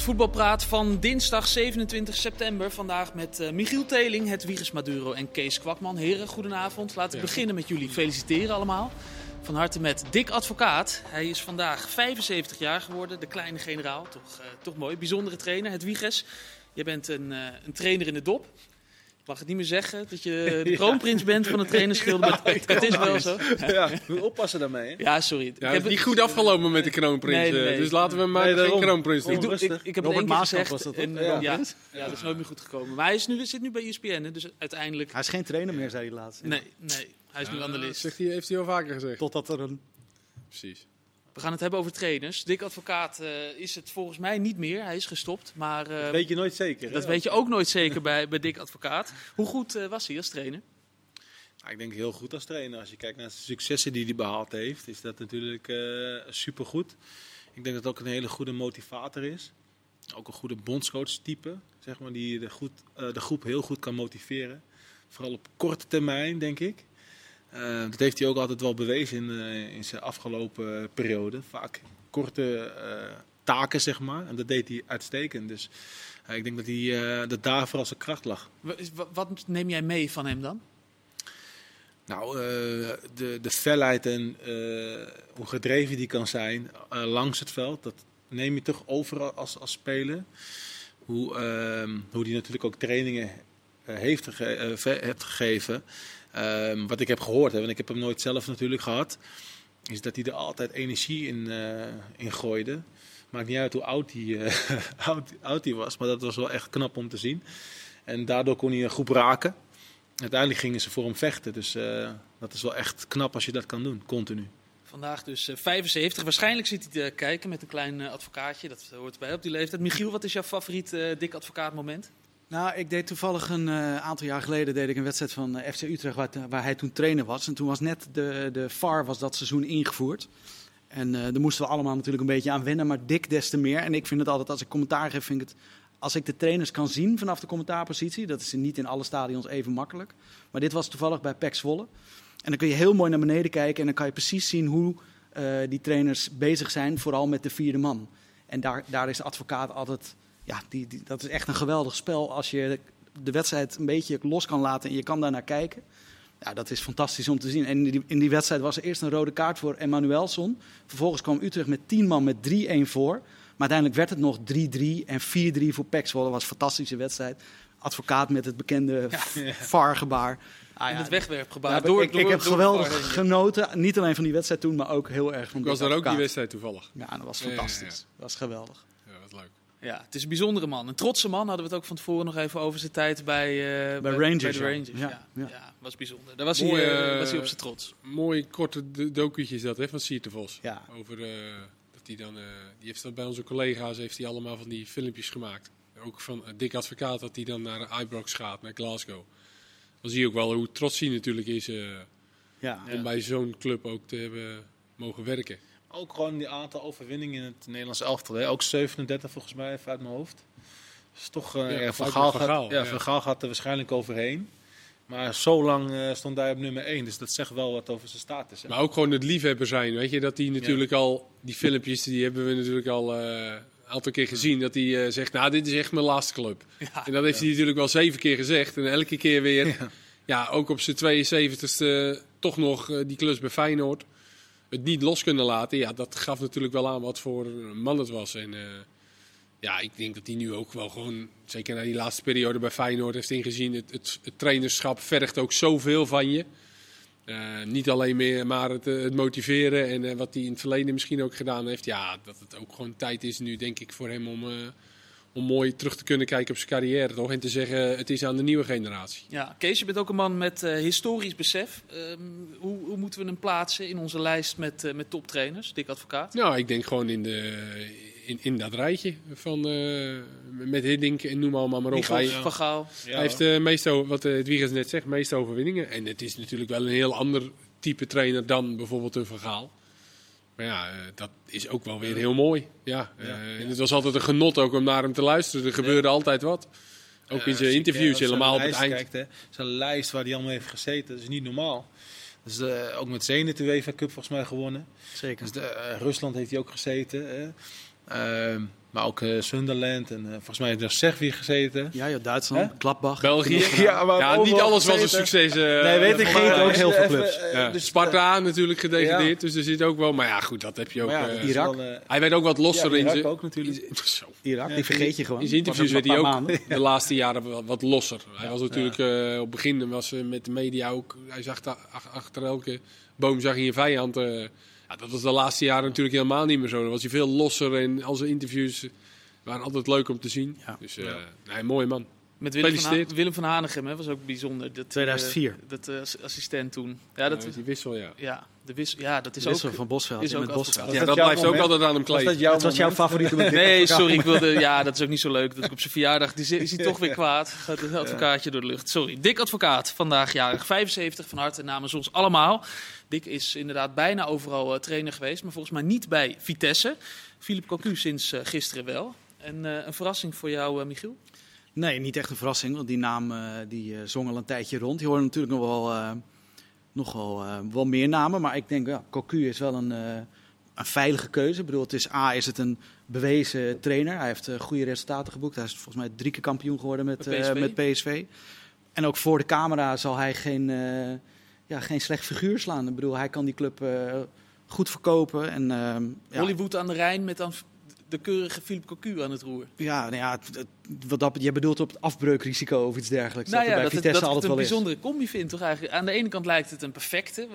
het voetbalpraat van dinsdag 27 september. Vandaag met uh, Michiel Teling, Hedwiges Maduro en Kees Kwakman. Heren, goedenavond. Laten we beginnen met jullie feliciteren allemaal. Van harte met Dick Advocaat. Hij is vandaag 75 jaar geworden, de kleine generaal. Toch, uh, toch mooi, bijzondere trainer, Hedwiges. Je bent een, uh, een trainer in de dop mag het niet meer zeggen dat je de kroonprins bent van het trainerschilder. Ja, het, het, is wel zo. Ja, moet oppassen daarmee. Ja, sorry. Ja, ik heb het niet goed afgelopen met de kroonprins. Nee, nee, nee. Dus laten we maar nee, geen kroonprins doen. Ik, doe, ik, ik heb Robert het gezegd. Was dat en, ja. Ja, ja, dat is nooit meer goed gekomen. Maar hij is nu, zit nu bij ESPN, dus uiteindelijk... Hij is geen trainer meer, zei hij laatst. Nee, nee. Hij is nu analist. Zegt hij, heeft hij al vaker gezegd. Totdat er een... Precies. We gaan het hebben over trainers. Dick Advocaat uh, is het volgens mij niet meer. Hij is gestopt. Maar, uh, dat weet je nooit zeker. Dat weet je ook nooit zeker bij, bij Dick Advocaat. Hoe goed uh, was hij als trainer? Nou, ik denk heel goed als trainer. Als je kijkt naar de successen die hij behaald heeft, is dat natuurlijk supergoed. Ik denk dat het ook een hele goede motivator is. Ook een goede bondscoach type, zeg maar, die de, goed, de groep heel goed kan motiveren. Vooral op korte termijn, denk ik. Uh, dat heeft hij ook altijd wel bewezen in, uh, in zijn afgelopen periode. Vaak korte uh, taken, zeg maar. En dat deed hij uitstekend. Dus ik denk dat, hij, dat daar vooral zijn kracht lag. Wat neem jij mee van hem dan? Nou, de, de felheid en hoe gedreven die kan zijn langs het veld, dat neem je toch over als, als speler. Hoe, ehm, hoe die natuurlijk ook trainingen heeft, gege heeft gegeven. Um, wat ik heb gehoord, hè, want ik heb hem nooit zelf natuurlijk gehad, is dat hij er altijd energie in, uh, in gooide. Maakt niet uit hoe oud hij, uh, oud, oud hij was, maar dat was wel echt knap om te zien. En daardoor kon hij een groep raken. Uiteindelijk gingen ze voor hem vechten, dus uh, dat is wel echt knap als je dat kan doen, continu. Vandaag dus 75. Waarschijnlijk zit hij te kijken met een klein advocaatje. Dat hoort erbij op die leeftijd. Michiel, wat is jouw favoriet dik advocaat moment? Nou, ik deed toevallig een uh, aantal jaar geleden deed ik een wedstrijd van uh, FC Utrecht waar, waar, hij toen trainer was. En toen was net de, de VAR was dat seizoen ingevoerd. En daar moesten we allemaal natuurlijk een beetje aan wennen, maar dik des te meer. En ik vind het altijd, als ik commentaar geef, vind ik het... Als ik de trainers kan zien vanaf de commentaarpositie, dat is niet in alle stadions even makkelijk. Maar dit was toevallig bij PEC Zwolle. En dan kun je heel mooi naar beneden kijken en dan kan je precies zien hoe die trainers bezig zijn, vooral met de vierde man. En daar, daar is de advocaat altijd ja, die, die, dat is echt een geweldig spel als je de wedstrijd een beetje los kan laten en je kan daar naar kijken. Ja, dat is fantastisch om te zien. En in die, in die wedstrijd was er eerst een rode kaart voor Emmanuelson. Vervolgens kwam Utrecht met 10 man met 3-1 voor. Maar uiteindelijk werd het nog 3-3 en 4-3 voor Pek Dat was een fantastische wedstrijd. Advocaat met het bekende ja. VAR-gebaar. Ah, ja, het wegwerpgebaar. Ja, door, ik, door, ik heb geweldig genoten. Niet alleen van die wedstrijd toen, maar ook heel erg van Ik was daar ook die wedstrijd toevallig. Ja, dat was fantastisch. Dat was geweldig. Ja, het is een bijzondere man. Een trotse man hadden we het ook van tevoren nog even over zijn tijd bij, uh, bij, Rangers. Bij de Rangers. Ja, ja. ja. ja was bijzonder. Daar was, hij, uh, was hij op zijn trots. Mooi korte docuutje is dat hè, van Sierte Vos. Ja. Over uh, dat hij dan, die heeft dat bij onze collega's heeft hij allemaal van die filmpjes gemaakt. Ook van Dick Advocaat dat hij dan naar Ibrox gaat, naar Glasgow. Dan zie je ook wel hoe trots hij natuurlijk is ja. om bij zo'n club ook te hebben mogen werken. Ook gewoon die aantal overwinningen in het Nederlands elftal. Hè? Ook 37 volgens mij, even uit mijn hoofd. Dus toch, uh, ja, Van, Gaal gaat, Gaal, ja, Van Gaal gaat er waarschijnlijk overheen. Maar zo lang uh, stond hij op nummer 1. Dus dat zegt wel wat over zijn status. Hè? Maar ook gewoon het liefhebber zijn. Weet je, dat hij natuurlijk al, die filmpjes, die hebben we natuurlijk al uh, een aantal keer gezien. Dat hij uh, zegt, nou dit is echt mijn laatste club. Ja, en dat heeft hij natuurlijk wel zeven keer gezegd. En elke keer weer, ja, ook op zijn 72ste, toch nog die klus bij Feyenoord het niet los kunnen laten, ja, dat gaf natuurlijk wel aan wat voor man het was. En uh, ja, ik denk dat hij nu ook wel gewoon, zeker na die laatste periode bij Feyenoord, heeft ingezien. Het, het, trainerschap vergt ook zoveel van je. Uh, niet alleen meer, maar het, het motiveren en wat hij in het verleden misschien ook gedaan heeft. Ja, dat het ook gewoon tijd is nu, denk ik, voor hem om om mooi terug te kunnen kijken op zijn carrière toch? En te zeggen, het is aan de nieuwe generatie. Ja, Kees, je bent ook een man met uh, historisch besef. Um, hoe, hoe, moeten we hem plaatsen in onze lijst met, uh, met toptrainers, Dick Advocaat? Nou, ik denk gewoon in, de, in, in dat rijtje van uh, met Hiddink en noem allemaal maar op. Hij, van Gaal. Ja, hij heeft de meeste, wat het Wiegers net zegt, meeste overwinningen. En het is natuurlijk wel een heel ander type trainer dan bijvoorbeeld een Van Gaal. Maar ja, uh, dat is ook wel weer heel mooi. Ja, uh, en het was altijd een genot ook om naar hem te luisteren. Er gebeurde altijd wat. Ook in zijn interviews, helemaal op het eind. Kijkt, hè, zijn lijst waar hij allemaal heeft gezeten, dat is niet normaal. Dus uh, ook met Zenit de UEFA Cup volgens mij gewonnen. Zeker. Dus de, Rusland heeft hij ook gezeten. Hè. Ehm, Maar ook eh, Sunderland en eh, volgens mij heeft er Servië gezeten. Ja, ja Duitsland, Hè? Gladbach. België. Ja, maar Ja, niet alles was een succes. eh, Nee, weet ik maar ook heel veel even, clubs. ja, dus- Sparta natuurlijk gedegradeerd, Ja. dus er zit ook wel. Maar ja, goed, dat heb je ook. Eh, Irak. wel, eh, hij werd ook wat losser ja, in Irak zijn. ook natuurlijk. Zo. Irak, Ja, die vergeet je gewoon. In zijn interviews werd hij ook maanden. de laatste jaren wat, wat losser. Hij was natuurlijk eh, op het begin was met de media ook. Hij zag achter elke boom zag hij een vijand. Ja, dat was de laatste jaren natuurlijk helemaal niet meer zo. Dan was hij veel losser en al zijn interviews waren altijd leuk om te zien. Ja. Dus eh nee, mooie man. Met Willem van. Ha- Willem van Hanegem hè, was ook bijzonder. Dat, eh, 2004. dat eh, ass- assistent toen. Ja, dat, Ja, die wissel, ja. ja, de wis, ja, dat is Wissel ook... van Bosveld. is ook het Bosveld. Ja, dat dat blijft ook altijd aan hem Was dat kleven. jouw Wat was jouw favoriete moment? Nee, sorry, ik wilde. Ja, dat is ook niet zo leuk dat ik op zijn verjaardag. Die is hij toch weer kwaad. Gaat het advocaatje door de lucht. Sorry. Dick Advocaat, vandaag jarig 75 van harte namens ons allemaal. Dick is inderdaad bijna overal eh, trainer geweest, maar volgens mij niet bij Vitesse. Philippe Cocu sinds eh, gisteren wel. En eh, een verrassing voor jou, eh, Michiel? Nee, niet echt een verrassing, want die naam eh, die, eh, zong al een tijdje rond. Je hoorde natuurlijk nog wel, eh, nog wel, wel meer namen, maar ik denk, ja, Cocu is wel een, een veilige keuze. Ik bedoel, het is A, is het een bewezen trainer. Hij heeft goede resultaten geboekt. Hij is volgens mij drie keer kampioen geworden met, Met PSV. met PSV. En ook voor de camera zal hij geen, ja, geen slecht figuur slaan. Ik bedoel, hij kan die club goed verkopen. En, ja, Hollywood aan de Rijn met dan de keurige Philippe Cocu aan het roer. Ja, nou ja, het- het- wat dat, je bedoelt op het afbreukrisico of iets dergelijks. Nou dat ja, dat, bij het, Vitesse dat het altijd een wel is. bijzondere combi vindt toch eigenlijk. Aan de ene kant lijkt het een perfecte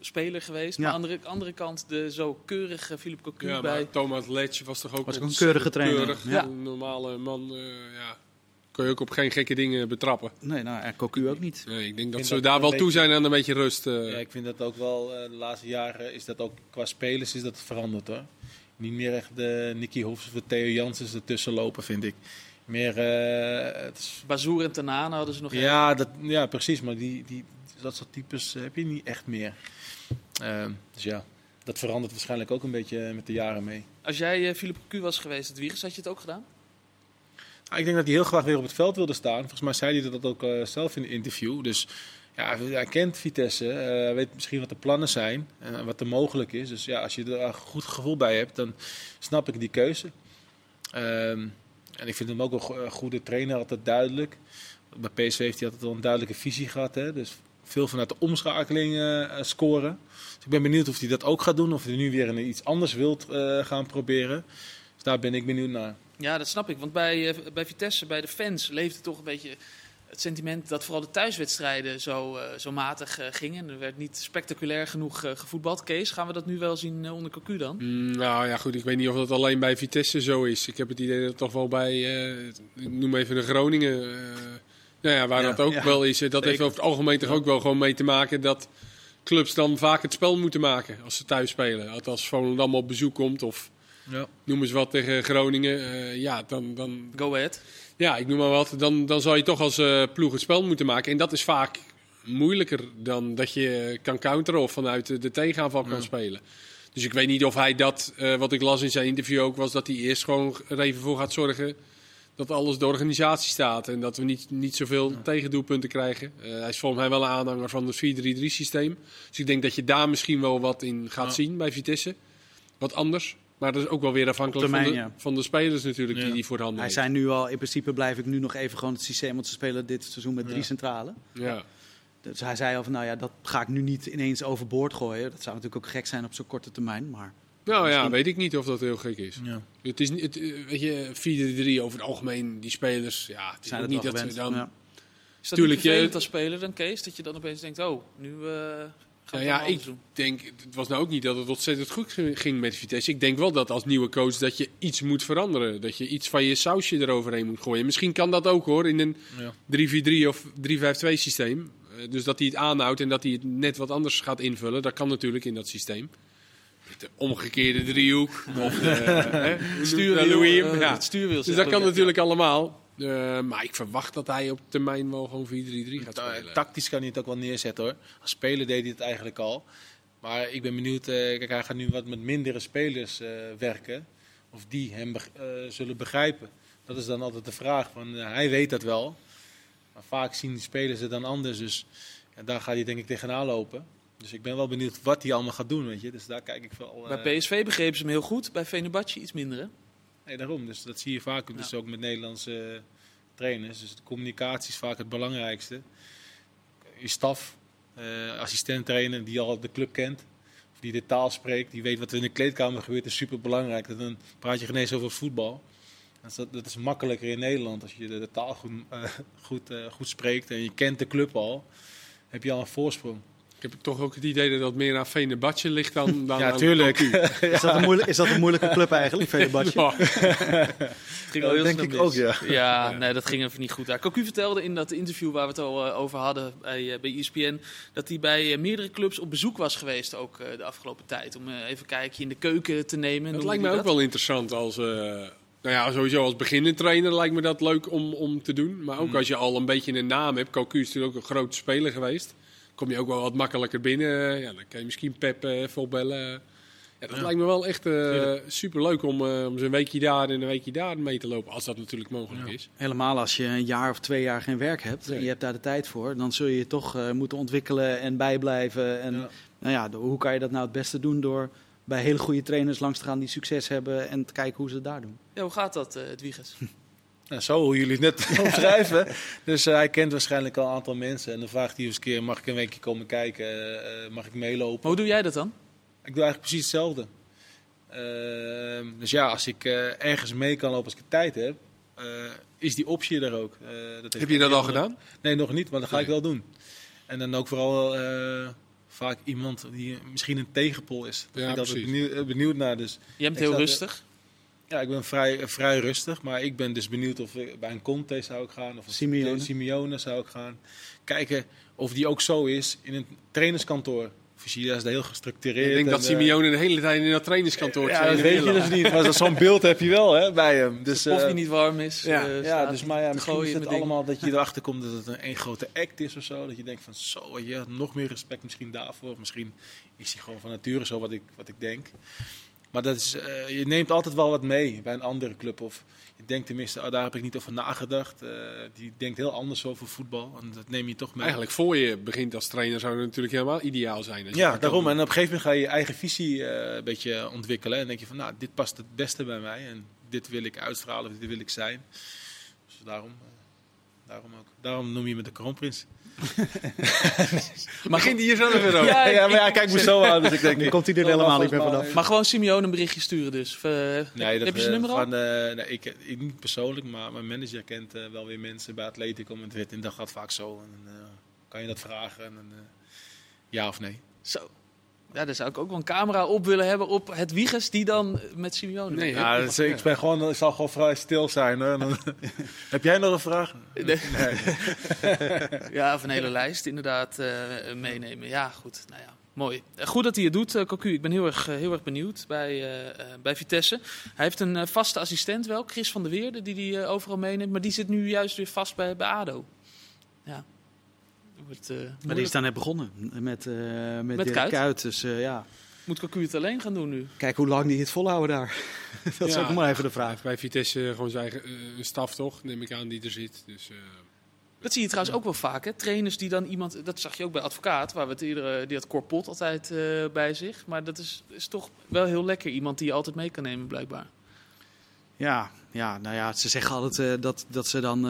speler geweest. Maar aan de andere, kant de zo keurige Philippe Cocu Ja, bij... maar Thomas Letch was toch ook Was ook een keurige trainer. keurig. Ja. Een normale man, eh, ja. Kon je ook op geen gekke dingen betrappen. Nee, nou, en Cocu ook niet. Nee, ik denk dat vind ze dat daar een wel toe zijn aan een beetje rust. eh. Ja, ik vind dat ook wel eh, de laatste jaren is dat ook qua spelers is dat veranderd hoor. Niet meer echt de Nicky Hofs of de Theo Janssens ertussen lopen, vind ik. Meer, eh, het is- Bazoer en Tanane hadden ze nog ja, dat, ja, precies, maar die, die, dat soort types eh, heb je niet echt meer. Ehm, dus ja, dat verandert waarschijnlijk ook een beetje met de jaren mee. Als jij eh, Philippe Cocu was geweest, het Wiegers, had je het ook gedaan? Ah, ik denk dat hij heel graag weer op het veld wilde staan. Volgens mij zei hij dat ook eh, zelf in een interview. Dus ja, hij kent Vitesse. eh, Hij weet misschien wat de plannen zijn en wat er mogelijk is. Dus ja, als je er een goed gevoel bij hebt, dan snap ik die keuze. Ehm, en ik vind hem ook een go- een goede trainer, altijd duidelijk. Bij PSV heeft hij altijd wel een duidelijke visie gehad. Hè? Dus veel vanuit de omschakeling eh, eh, scoren. Dus ik ben benieuwd of hij dat ook gaat doen. Of hij nu weer iets anders wilt eh, gaan proberen. Dus daar ben ik benieuwd naar. Ja, dat snap ik. Want bij, eh, bij Vitesse, bij de fans, leefde toch een beetje het sentiment dat vooral de thuiswedstrijden zo, eh, zo matig eh, gingen. Er werd niet spectaculair genoeg eh, gevoetbald. Kees, gaan we dat nu wel zien onder Cocu dan? Mm, nou ja, goed. Ik weet niet of dat alleen bij Vitesse zo is. Ik heb het idee dat het toch wel bij, eh, ik noem even de Groningen, eh, nou ja, waar Ja, dat ook ja. wel is. Dat heeft over het algemeen toch ook wel gewoon mee te maken dat clubs dan vaak het spel moeten maken als ze thuis spelen. Althans, Volendam op bezoek komt of Ja. noem eens wat tegen Groningen. eh, ja, dan, dan, Go ahead. ja, ik noem maar wat. Dan, dan zal je toch als eh, ploeg het spel moeten maken. En dat is vaak moeilijker dan dat je kan counteren of vanuit de, tegenaanval kan Ja. spelen. Dus ik weet niet of hij dat, eh, wat ik las in zijn interview ook, was dat hij eerst gewoon er even voor gaat zorgen dat alles de organisatie staat. En dat we niet, niet zoveel tegendoelpunten krijgen. Eh, hij is volgens mij wel een aanhanger van het 4-3-3 systeem. Dus ik denk dat je daar misschien wel wat in gaat Ja. zien bij Vitesse. Wat anders. Maar dat is ook wel weer afhankelijk termijn, van, de, ja. van de spelers natuurlijk Ja. die die voor de hand Hij zei nu al, in principe blijf ik nu nog even gewoon het systeem, want ze spelen dit seizoen met drie centrale. Ja. Dus hij zei al van, nou ja, dat ga ik nu niet ineens overboord gooien. Dat zou natuurlijk ook gek zijn op zo'n korte termijn, maar... Nou ja, Misschien- weet ik niet of dat heel gek is. Ja. Het is niet, het, eh, weet je, 4-3 over het algemeen, die spelers, ja, het is Zijn ook het niet dat ze dan... Ja. Is dat Tuurlijk, je- als speler dan, Kees? Dat je dan opeens denkt, oh, nu eh Nou ja, ik doen. denk, het was nou ook niet dat het ontzettend goed ging- met Vitesse. Ik denk wel dat als nieuwe coach dat je iets moet veranderen. Dat je iets van je sausje eroverheen moet gooien. Misschien kan dat ook hoor, in een Ja. 3-4-3 of 3-5-2 systeem. Eh, Dus dat hij het aanhoudt en dat hij het net wat anders gaat invullen. Dat kan natuurlijk in dat systeem. De omgekeerde driehoek. Of de, hè, hoe noemt Stuurwiel, eh, Ja. stuurwiel Dus dat kan natuurlijk allemaal. Eh, maar ik verwacht dat hij op termijn wel gewoon 4-3-3 gaat Ta- spelen. Tactisch kan hij het ook wel neerzetten hoor. Als speler deed hij het eigenlijk al. Maar ik ben benieuwd, eh, kijk, hij gaat nu wat met mindere spelers eh, werken. Of die hem eh, zullen begrijpen. Dat is dan altijd de vraag. Van, eh, hij weet dat wel. Maar vaak zien die spelers het dan anders. Dus ja, daar gaat hij denk ik tegenaan lopen. Dus ik ben wel benieuwd wat hij allemaal gaat doen. Weet je. Dus daar kijk ik wel. eh, Bij PSV begrepen ze hem heel goed, bij Fenerbahce iets minder. Hè? Nee, daarom. Dus dat zie je vaak dus ook met Nederlandse eh, trainers. Dus de communicatie is vaak het belangrijkste. Je staf, uh, assistent trainer die al de club kent, of die de taal spreekt, die weet wat er in de kleedkamer gebeurt, is super belangrijk. Dan praat je geen eens over voetbal. Dat, dat is makkelijker in Nederland als je de, taal goed, uh, goed, goed spreekt en je kent de club al, heb je al een voorsprong. Ik heb toch ook het idee dat dat meer aan Venebadje ligt dan, dan ja, tuurlijk. is, dat een moeilijk, is dat een moeilijke club eigenlijk, Venebadje? Ja. ging dat denk ik ook, ja. ja. nee, dat ging even niet goed daar. Cocu vertelde in dat interview waar we het al uh, over hadden bij, uh, bij ESPN... dat hij bij uh, meerdere clubs op bezoek was geweest ook de afgelopen tijd. Om even een kijkje in de keuken te nemen. Dat lijkt me ook wel interessant als... Nou ja, sowieso als beginnende trainer lijkt me dat leuk om, om te doen. Maar ook mm. als je al een beetje een naam hebt. Cocu is natuurlijk ook een grote speler geweest kom je ook wel wat makkelijker binnen. Ja, dan kan je misschien Pep uh, even opbellen. Ja, dat lijkt me wel echt uh, super leuk om, uh, om een weekje daar en een weekje daar mee te lopen. Als dat natuurlijk mogelijk is. Helemaal als je een jaar of twee jaar geen werk hebt en je hebt daar de tijd voor. Dan zul je je toch uh, moeten ontwikkelen en bijblijven. En nou ja, hoe kan je dat nou het beste doen door bij hele goede trainers langs te gaan die succes hebben. En te kijken hoe ze het daar doen. Ja, hoe gaat dat, uh, Edwiges? Nou, zo hoe jullie het net omschrijven. dus uh, hij kent waarschijnlijk al een aantal mensen. En dan vraagt hij eens een keer, mag ik een weekje komen kijken? Uh, mag ik meelopen? Maar hoe doe jij dat dan? Ik doe eigenlijk precies hetzelfde. Uh, dus ja, als ik ergens mee kan lopen als ik tijd heb, is die optie er ook. dat heb je dat al gedaan? Nee, nog niet, maar dat ga nee. ik wel doen. En dan ook vooral vaak iemand die misschien een tegenpol is. Daar ja, ben ik altijd benieuwd, benieuwd, naar. Dus je bent heel rustig? Ja, ik ben vrij, vrij rustig, maar ik ben dus benieuwd of ik bij een Conte zou ik gaan of een Simeone. Simeone zou ik gaan. Kijken of die ook zo is in een trainerskantoor. Visita is heel gestructureerd. Ik denk dat Simeone de hele tijd in dat trainingskantoor Ja, dat weet je dus niet. Maar zo'n beeld heb je wel hè, bij hem. Dus, of die niet warm is. Ja, uh, ja dus maar ja, misschien is het allemaal dat je erachter komt dat het een één grote act is of zo. Dat je denkt van zo, je hebt nog meer respect misschien daarvoor. Misschien is hij gewoon van nature zo wat ik, wat ik denk. Maar dat is, uh, je neemt altijd wel wat mee bij een andere club. Of je denkt tenminste, oh, daar heb ik niet over nagedacht. Uh, die denkt heel anders over voetbal. En dat neem je toch mee. Eigenlijk voor je begint als trainer zou het natuurlijk helemaal ideaal zijn. Ja, daarom. En op een gegeven moment ga je je eigen visie uh, een beetje ontwikkelen. En denk je van, nou, dit past het beste bij mij. En dit wil ik uitstralen, of dit wil ik zijn. Dus daarom, daarom ook. Daarom noem je me de kroonprins. maar ging die hier zelf weer over? Ja, ja, maar ja, kijk me zo aan. Dus ik denk, nu komt hij er helemaal niet meer vanaf. Maar gewoon Simeone een berichtje sturen dus. Uh, nee, dat, heb je zijn nummer al? Van, uh, nee, ik, ik, niet persoonlijk, maar mijn manager kent uh, wel weer mensen bij Atletico Madrid. En dat gaat vaak zo. En kan je dat vragen. En, ja of nee. Zo. Ja, daar zou ik ook wel een camera op willen hebben op het Wiegers die dan met Simeone. Nee, ja, is, ik, ben gewoon, ik zal gewoon vrij stil zijn. Hè. Dan, heb jij nog een vraag? Nee. ja, of een hele lijst inderdaad uh, meenemen. Ja, goed. Nou ja, mooi. Goed dat hij het doet, uh, Cocu. Ik ben heel erg, heel erg benieuwd bij, uh, bij Vitesse. Hij heeft een vaste assistent wel, Chris van der Weerde, die hij overal meeneemt. Maar die zit nu juist weer vast bij, bij ADO. Ja, Wordt, uh, maar die is dan net begonnen met, uh, met, met Kuit. Kuit. Dus uh, ja. Moet Cocu het alleen gaan doen nu? Kijk hoe lang die het volhouden daar. dat ja, is ook maar even de vraag. Bij Vitesse gewoon zijn eigen staf toch, neem ik aan, die er zit. Dus, dat zie je trouwens ook wel vaak. Hè? Trainers die dan iemand, dat zag je ook bij advocaat, waar we het eerder, die had Corpot altijd bij zich. Maar dat is, is toch wel heel lekker. Iemand die je altijd mee kan nemen, blijkbaar. Ja, ja, nou ja, ze zeggen altijd dat, dat ze dan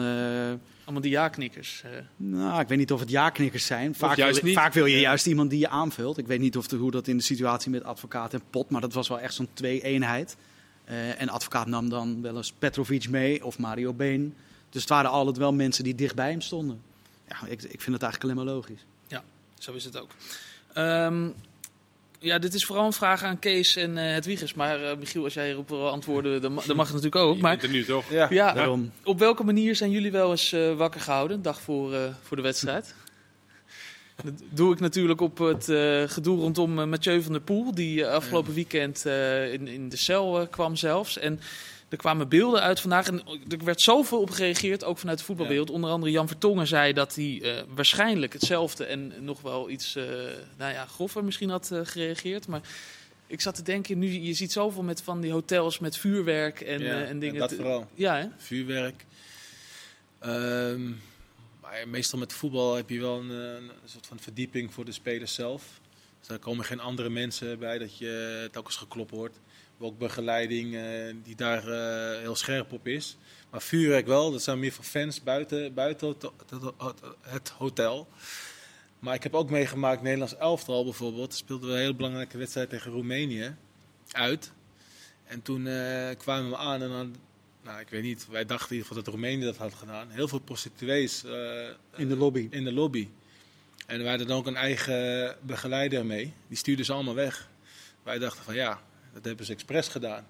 allemaal die ja-knikkers. Uh. Nou, ik weet niet of het ja-knikkers zijn. Vaak wil, vaak wil, je juist iemand die je aanvult. Ik weet niet of de, hoe dat in de situatie met advocaat en pot, maar dat was wel echt zo'n twee-eenheid. Uh, en advocaat nam dan wel eens Petrovic mee of Mario Been. Dus het waren altijd wel mensen die dichtbij hem stonden. Ja, ik, ik vind het eigenlijk alleen maar logisch. Ja, zo is het ook. Um, ja, dit is vooral een vraag aan Kees en uh, het Wiegers. Maar uh, Michiel, als jij hierop wil antwoorden, dan, dan mag het natuurlijk ook. Maar, er nu toch? Ja, ja daarom. Op welke manier zijn jullie wel eens uh, wakker gehouden, dag voor, voor de wedstrijd? Dat doe ik natuurlijk op het gedoe rondom Mathieu van der Poel, die afgelopen weekend in, in de cel kwam zelfs. En er kwamen beelden uit vandaag en er werd zoveel op gereageerd, ook vanuit de voetbalwereld. Onder andere Jan Vertongen zei dat hij uh, waarschijnlijk hetzelfde en nog wel iets uh, nou ja, grover misschien had uh, gereageerd. Maar ik zat te denken, nu, je ziet zoveel met van die hotels met vuurwerk en, ja, en dingen. dat vooral. Ja, hè? Vuurwerk. Um, maar meestal met voetbal heb je wel een, een, soort van verdieping voor de spelers zelf. Dus daar komen geen andere mensen bij dat je telkens geklopt wordt. Ook begeleiding eh, die daar eh, heel scherp op is. Maar vuurwerk wel, dat zijn meer voor fans buiten, buiten het, hotel. Maar ik heb ook meegemaakt, Nederlands elftal bijvoorbeeld. Speelden we een hele belangrijke wedstrijd tegen Roemenië uit. En toen eh, kwamen we aan en dan, nou ik weet niet, wij dachten in ieder geval dat Roemenië dat had gedaan. Heel veel prostituees in de lobby. In de lobby. En wij hadden dan ook een eigen begeleider mee. Die stuurde ze allemaal weg. Wij dachten van ja, dat hebben ze expres gedaan.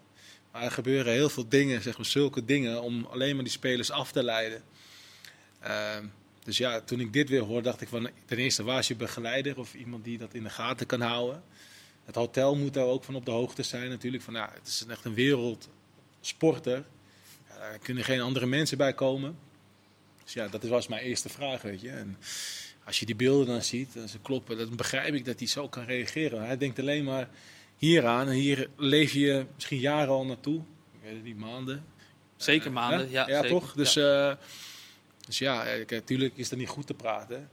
Maar er gebeuren heel veel dingen, zeg maar, zulke dingen, om alleen maar die spelers af te leiden. Ehm, dus ja, toen ik dit weer hoorde, dacht ik van ten eerste, waar is je begeleider of iemand die dat in de gaten kan houden? Het hotel moet daar ook van op de hoogte zijn natuurlijk. Van, ja, het is echt een wereldsporter. Ja, daar kunnen geen andere mensen bij komen. Dus ja, dat was mijn eerste vraag, weet je. En als je die beelden dan ziet, en ze kloppen, dan begrijp ik dat hij zo kan reageren. Hij denkt alleen maar hieraan. En hier leef je misschien jaren al naartoe. Ik weet het niet, maanden. Zeker maanden, uh, ja. Ja, zeker. toch? Dus ja, uh, dus ja natuurlijk is dat niet goed te praten.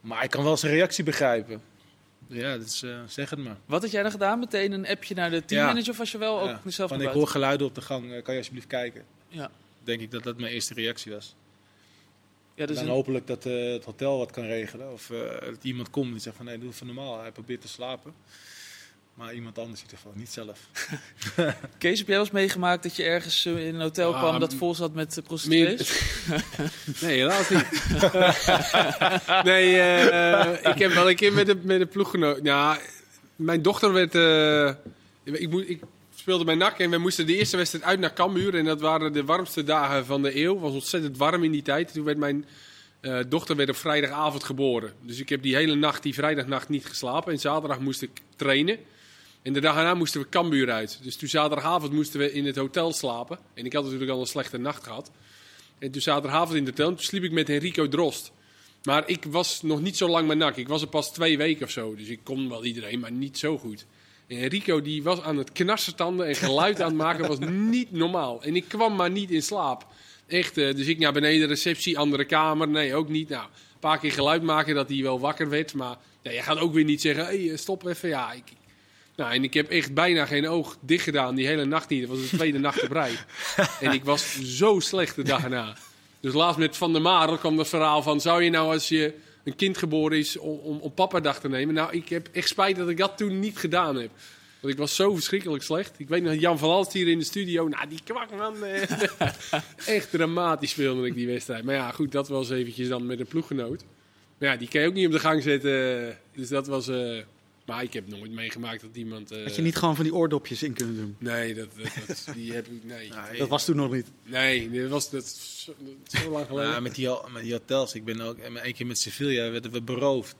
Maar ik kan wel zijn reactie begrijpen. Ja, dus, uh, zeg het maar. Wat had jij dan gedaan? Meteen een appje naar de teammanager ja. of was je wel ook zelf Van, ik hoor geluiden op de gang, kan je alsjeblieft kijken? Ja. Denk ik dat dat mijn eerste reactie was. Ja, dus dan een... hopelijk dat uh, het hotel wat kan regelen. Of uh, dat iemand komt die zegt van nee, doe het van normaal. Hij probeert te slapen. Maar iemand anders in ieder geval, niet zelf. Kees, heb jij wel eens meegemaakt dat je ergens in een hotel ah, kwam dat vol zat met prostituees? nee, helaas niet. nee, uh, ik heb wel een keer met de, met de ploeggenoot... Ja, mijn dochter werd... ik, moet, ik speelde bij NAC en we moesten de eerste wedstrijd uit naar Cambuur. En dat waren de warmste dagen van de eeuw. Het was ontzettend warm in die tijd. Toen werd mijn uh, dochter werd op vrijdagavond geboren. Dus ik heb die hele nacht, die vrijdagnacht, niet geslapen. En zaterdag moest ik trainen. En de dag daarna moesten we Cambuur uit. Dus toen zaterdagavond moesten we in het hotel slapen. En ik had natuurlijk al een slechte nacht gehad. En toen zaterdagavond in het hotel, toen sliep ik met Henrico Drost. Maar ik was nog niet zo lang met NAC. Ik was er pas twee weken of zo. Dus ik kon wel iedereen, maar niet zo goed. En Rico die was aan het knarsetanden en geluid aan het maken was niet normaal. En ik kwam maar niet in slaap. Echt, uh, dus ik naar beneden, receptie, andere kamer. Nee, ook niet. Nou, een paar keer geluid maken dat hij wel wakker werd. Maar je gaat ook weer niet zeggen, hey, stop even. Ja, ik, nou, en ik heb echt bijna geen oog dicht gedaan die hele nacht niet. Dat was de tweede nacht op rij. En ik was zo slecht de dag erna. Dus laatst met Van der Marel kwam dat verhaal van... zou je nou als je een kind geboren is om, om, om papa dag te nemen. Nou, ik heb echt spijt dat ik dat toen niet gedaan heb. Want ik was zo verschrikkelijk slecht. Ik weet nog, Jan van Alst hier in de studio. Nou, die kwak man. echt dramatisch speelde ik die wedstrijd. Maar ja, goed, dat was eventjes dan met een ploeggenoot. Maar ja, die kan je ook niet op de gang zetten. Dus dat was... Uh, maar ik heb nooit meegemaakt dat iemand... Uh... Had je niet gewoon van die oordopjes in kunnen doen? Nee, dat, dat, dat die heb ik... Nee. nee. Dat was toen nog niet? Nee, dat was dat, zo, dat zo lang geleden. Ja, met, die, met die hotels. Ik ben ook... Een keer met Sevilla werden we beroofd.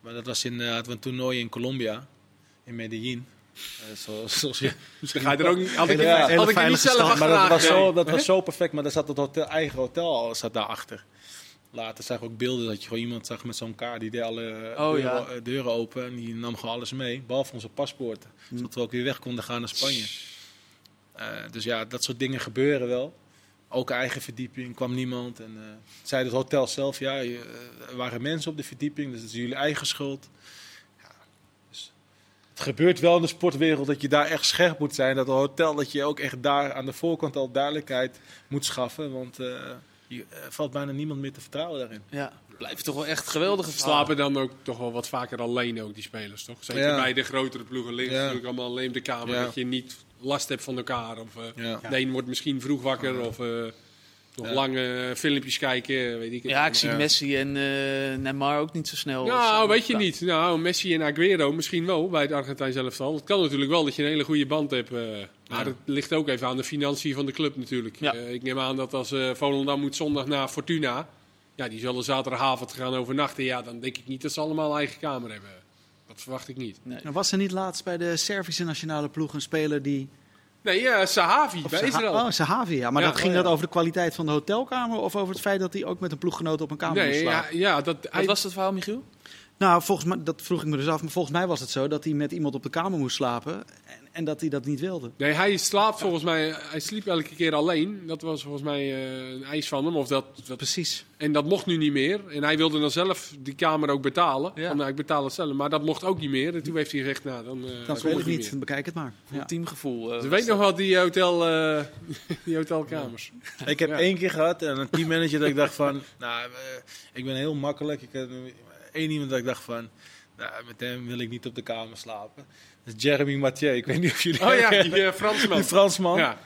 Maar dat was in... Uh, hadden we een toernooi in Colombia. In Medellin. Uh, zoals, zoals je, Misschien ga je er ook niet... Had ik, ja, had ik niet zelf Maar dat was, zo, dat was zo perfect. Maar daar zat het hotel, eigen hotel al zat daarachter. Later zag ik ook beelden dat je gewoon iemand zag met zo'n kaart. Die deed alle oh, deuren, ja. deuren, open. En die nam gewoon alles mee. Behalve onze paspoorten. Hm. Zodat we ook weer weg konden gaan naar Spanje. Uh, dus ja, dat soort dingen gebeuren wel. Ook eigen verdieping, kwam niemand. En uh, zei het hotel zelf, ja, er waren mensen op de verdieping. Dus dat is jullie eigen schuld. Ja, dus het gebeurt wel in de sportwereld dat je daar echt scherp moet zijn. Dat een hotel, dat je ook echt daar aan de voorkant al duidelijkheid moet schaffen. Want... Uh, je uh, valt bijna niemand meer te vertrouwen daarin. Ja, blijft toch wel echt geweldige Slapen dan ook toch wel wat vaker alleen ook, die spelers, toch? Zeker ja. bij de grotere ploegen liggen ja. natuurlijk allemaal alleen op de kamer. Ja. Dat je niet last hebt van elkaar. Of uh, ja. de een wordt misschien vroeg wakker of uh, nog lange filmpjes kijken, weet ik Ja, ik zie Messi en Neymar ook niet zo snel. Nou, weet je niet. Nou, Messi en Aguero misschien wel bij het Argentijn zelf al. Het kan natuurlijk wel dat je een hele goede band hebt. Maar het ligt ook even aan de financiën van de club natuurlijk. Ja. Uh, ik neem aan dat als uh, Volendam moet zondag naar Fortuna... Ja, die zullen zaterdagavond gaan overnachten. Ja, dan denk ik niet dat ze allemaal een eigen kamer hebben. Dat verwacht ik niet. Nee. Nou, was er niet laatst bij de Servische nationale ploeg een speler die... Nee, uh, Sahavi bij Israël. Oh, Sahavi, ja. Maar Ja, dat ging oh, ja. dat over de kwaliteit van de hotelkamer... of over het feit dat hij ook met een ploeggenoot op een kamer moest Nee, slapen? ja, ja, dat, Wat was dat verhaal, Michiel? Nou, volgens mij, dat vroeg ik me dus af. Maar volgens mij was het zo dat hij met iemand op de kamer moest slapen. En, en dat hij dat niet wilde. Nee, hij slaapt volgens mij, hij sliep elke keer alleen. Dat was volgens mij eh, een eis van hem. Of dat, dat, Precies. en dat mocht nu niet meer. En hij wilde dan zelf die kamer ook betalen. Ja. Van, nou, ik betaal het zelf. Maar dat mocht ook niet meer. En toen heeft hij gezegd, nou, dan, eh, Dan kom speel ik niet, meer. bekijk het maar. Voor Ja. teamgevoel. eh, Dus was weet nog dat. wat, die, hotel, eh, die hotelkamers. Ik heb Ja. één keer gehad en een teammanager dat ik dacht van, nou, ik ben heel makkelijk. Ik heb één iemand dat ik dacht van, nou, met hem wil ik niet op de kamer slapen. Dat is Jeremy Mathieu. Ik weet niet of jullie Oh ja, die eh, Fransman. Die Fransman. Ja.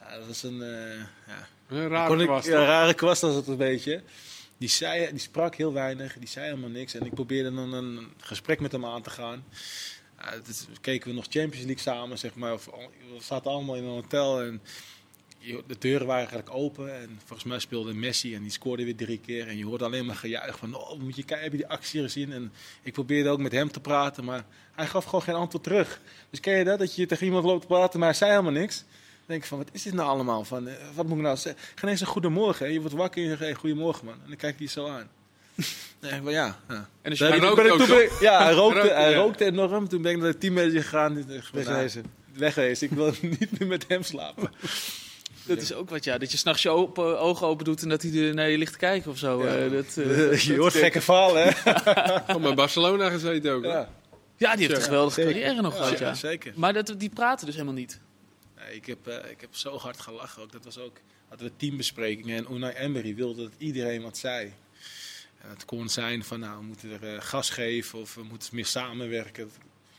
Ja, dat was een eh, ja. een rare ik- kwast, ja, rare kwast was het een beetje. Die, zei, die sprak heel weinig, die zei helemaal niks. En ik probeerde dan een gesprek met hem aan te gaan. Ja, keken we nog Champions League samen, zeg maar. Of, we zaten allemaal in een hotel en de deuren waren eigenlijk open. En volgens mij speelde Messi en die scoorde weer drie keer. En je hoorde alleen maar gejuich van, oh, moet je kijken, heb je die actie gezien? En ik probeerde ook met hem te praten, maar hij gaf gewoon geen antwoord terug. Dus ken je dat, dat je tegen iemand loopt te praten, maar hij zei helemaal niks. Dan denk ik van, wat is dit nou allemaal? Van, eh, wat moet ik nou zeggen? Geen eens een goedemorgen. hè. Je wordt wakker en je zegt, hey, goedemorgen man. En dan kijkt hij je zo aan. Ik van, ja. ja. En je Hij heb ik- rookt ben ik- ook, toen ben ik- Ja, hij rookte, Rookte, hij ja. rookte enorm. Toen ben ik naar de teammanager gegaan. Nou, Wegwezen. Wegwezen. Ik wil niet meer met hem slapen. Dat is ook wat, ja. Dat je s'nachts je open, ogen open doet en dat hij er naar je ligt te kijken of zo. Ja. Eh, dat, eh, je hoort gekke verhalen, hè? Maar Barcelona gezeten ook. Ja, ja, die heeft een geweldige Zeker. carrière nog gehad, ja, ja. zeker. Maar dat, die praten dus helemaal niet. Nee, ik, heb, eh, ik heb zo hard gelachen ook. Dat was ook, hadden we teambesprekingen en Unai Emery wilde dat iedereen wat zei. En het kon zijn van, nou, we moeten er gas geven of we moeten meer samenwerken.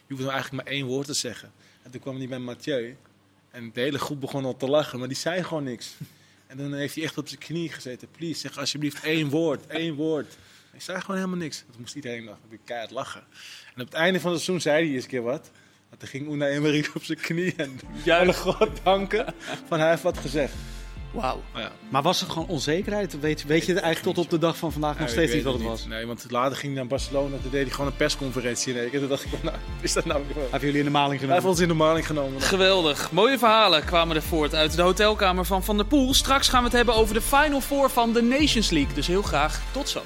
Je hoeft nou eigenlijk maar één woord te zeggen. En toen kwam hij bij Mathieu en de hele groep begon al te lachen, maar die zei gewoon niks. En dan heeft hij echt op zijn knie gezeten. Please, zeg alsjeblieft één woord, één woord. Hij zei gewoon helemaal niks. Toen moest iedereen nog keihard lachen. En op het einde van het seizoen zei hij eens een keer wat. Want toen ging Unai Emery op zijn knie en God danken van hij heeft wat gezegd. Wauw. Maar ja, Maar was het gewoon onzekerheid? Weet, weet je eigenlijk tot op de dag van vandaag nog steeds niet wat het was? Nee, want later ging hij naar Barcelona. Toen deed hij gewoon een persconferentie keer. Toen dacht ik, van, nou, is dat nou weer? Hebben jullie in de maling Hij heeft genomen? ons in de maling genomen. Geweldig. Mooie verhalen kwamen er voort uit de hotelkamer van Van der Poel. Straks gaan we het hebben over de Final Four van de Nations League. Dus heel graag tot zo.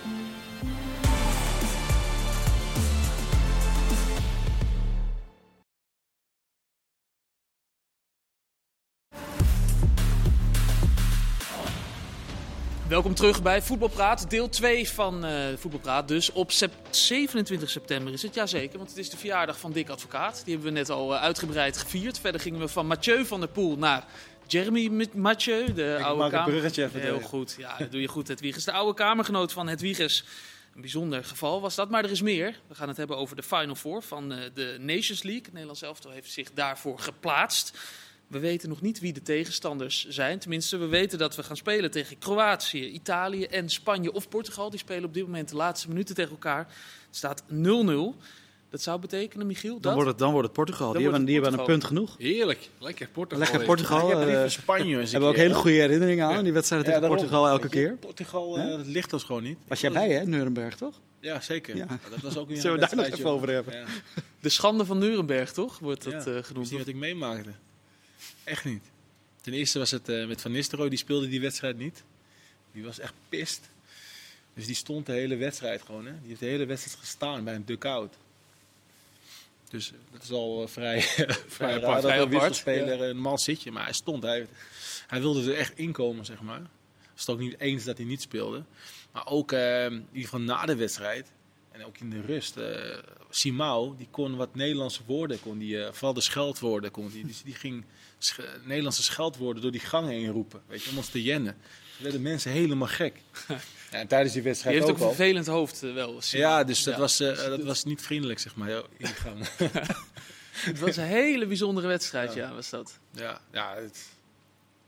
Welkom terug bij Voetbalpraat, deel 2 van eh Voetbalpraat. Dus op sep- 27 september is het, jazeker, want het is de verjaardag van Dick Advocaat. Die hebben we net al eh, uitgebreid gevierd. Verder gingen we van Mathieu van der Poel naar Jeremy Mathieu, de Ik oude kamer. bruggetje even Heel tegen. goed, ja, dat doe je goed, Hedwiges. De oude kamergenoot van Hedwiges. Een bijzonder geval was dat, maar er is meer. We gaan het hebben over de Final Four van eh, de Nations League. Het Nederlands elftal heeft zich daarvoor geplaatst. We weten nog niet wie de tegenstanders zijn. Tenminste, we weten dat we gaan spelen tegen Kroatië, Italië en Spanje of Portugal. Die spelen op dit moment de laatste minuten tegen elkaar. Het staat 0-0. Dat zou betekenen, Michiel, dat... Dan wordt het, dan wordt het Portugal. Dan Die hebben, die hebben een punt genoeg. Heerlijk. Lekker Portugal. Lekker. Portugal. Ik heb eh, liever Spanje hebben we ook hele goede herinneringen aan. Die wedstrijden tegen daarom. Portugal elke keer. Portugal, eh, dat ligt ons gewoon niet. Was jij bij, hè? Nuremberg, toch? Ja, zeker. Ja. Dat was ook weer Zullen we daar nog even over hebben? Ja. De schande van Nuremberg, toch? Wordt dat eh, is genoemd. niet wat ik meemaakte. Echt niet. Ten eerste was het eh, met Van Nistelrooy, die speelde die wedstrijd niet. Die was echt pist. Dus die stond de hele wedstrijd gewoon. Hè. Die heeft de hele wedstrijd gestaan bij een duck-out. Dus dat is al eh, vrij, vrij apart, raar dat vrij een apart, wisselspeler een man zit je. Maar hij stond. Hij, hij wilde er echt inkomen, zeg maar. Was het ook niet eens dat hij niet speelde. Maar ook eh, in ieder geval na de wedstrijd. En ook in de rust. eh Simao, die kon wat Nederlandse woorden. Kon die, eh, vooral de scheldwoorden. Kon die, dus die ging sch- Nederlandse scheldwoorden door die gang heen roepen. Weet je, om ons te jennen. Toen werden mensen helemaal gek. ja, en tijdens die Die wedstrijd heeft ook ook een vervelend hoofd eh, wel. Ja, dus dat, Ja. Was, dat was niet vriendelijk, zeg maar, in die gang. Het was een hele bijzondere wedstrijd, ja, was dat. ja, ja het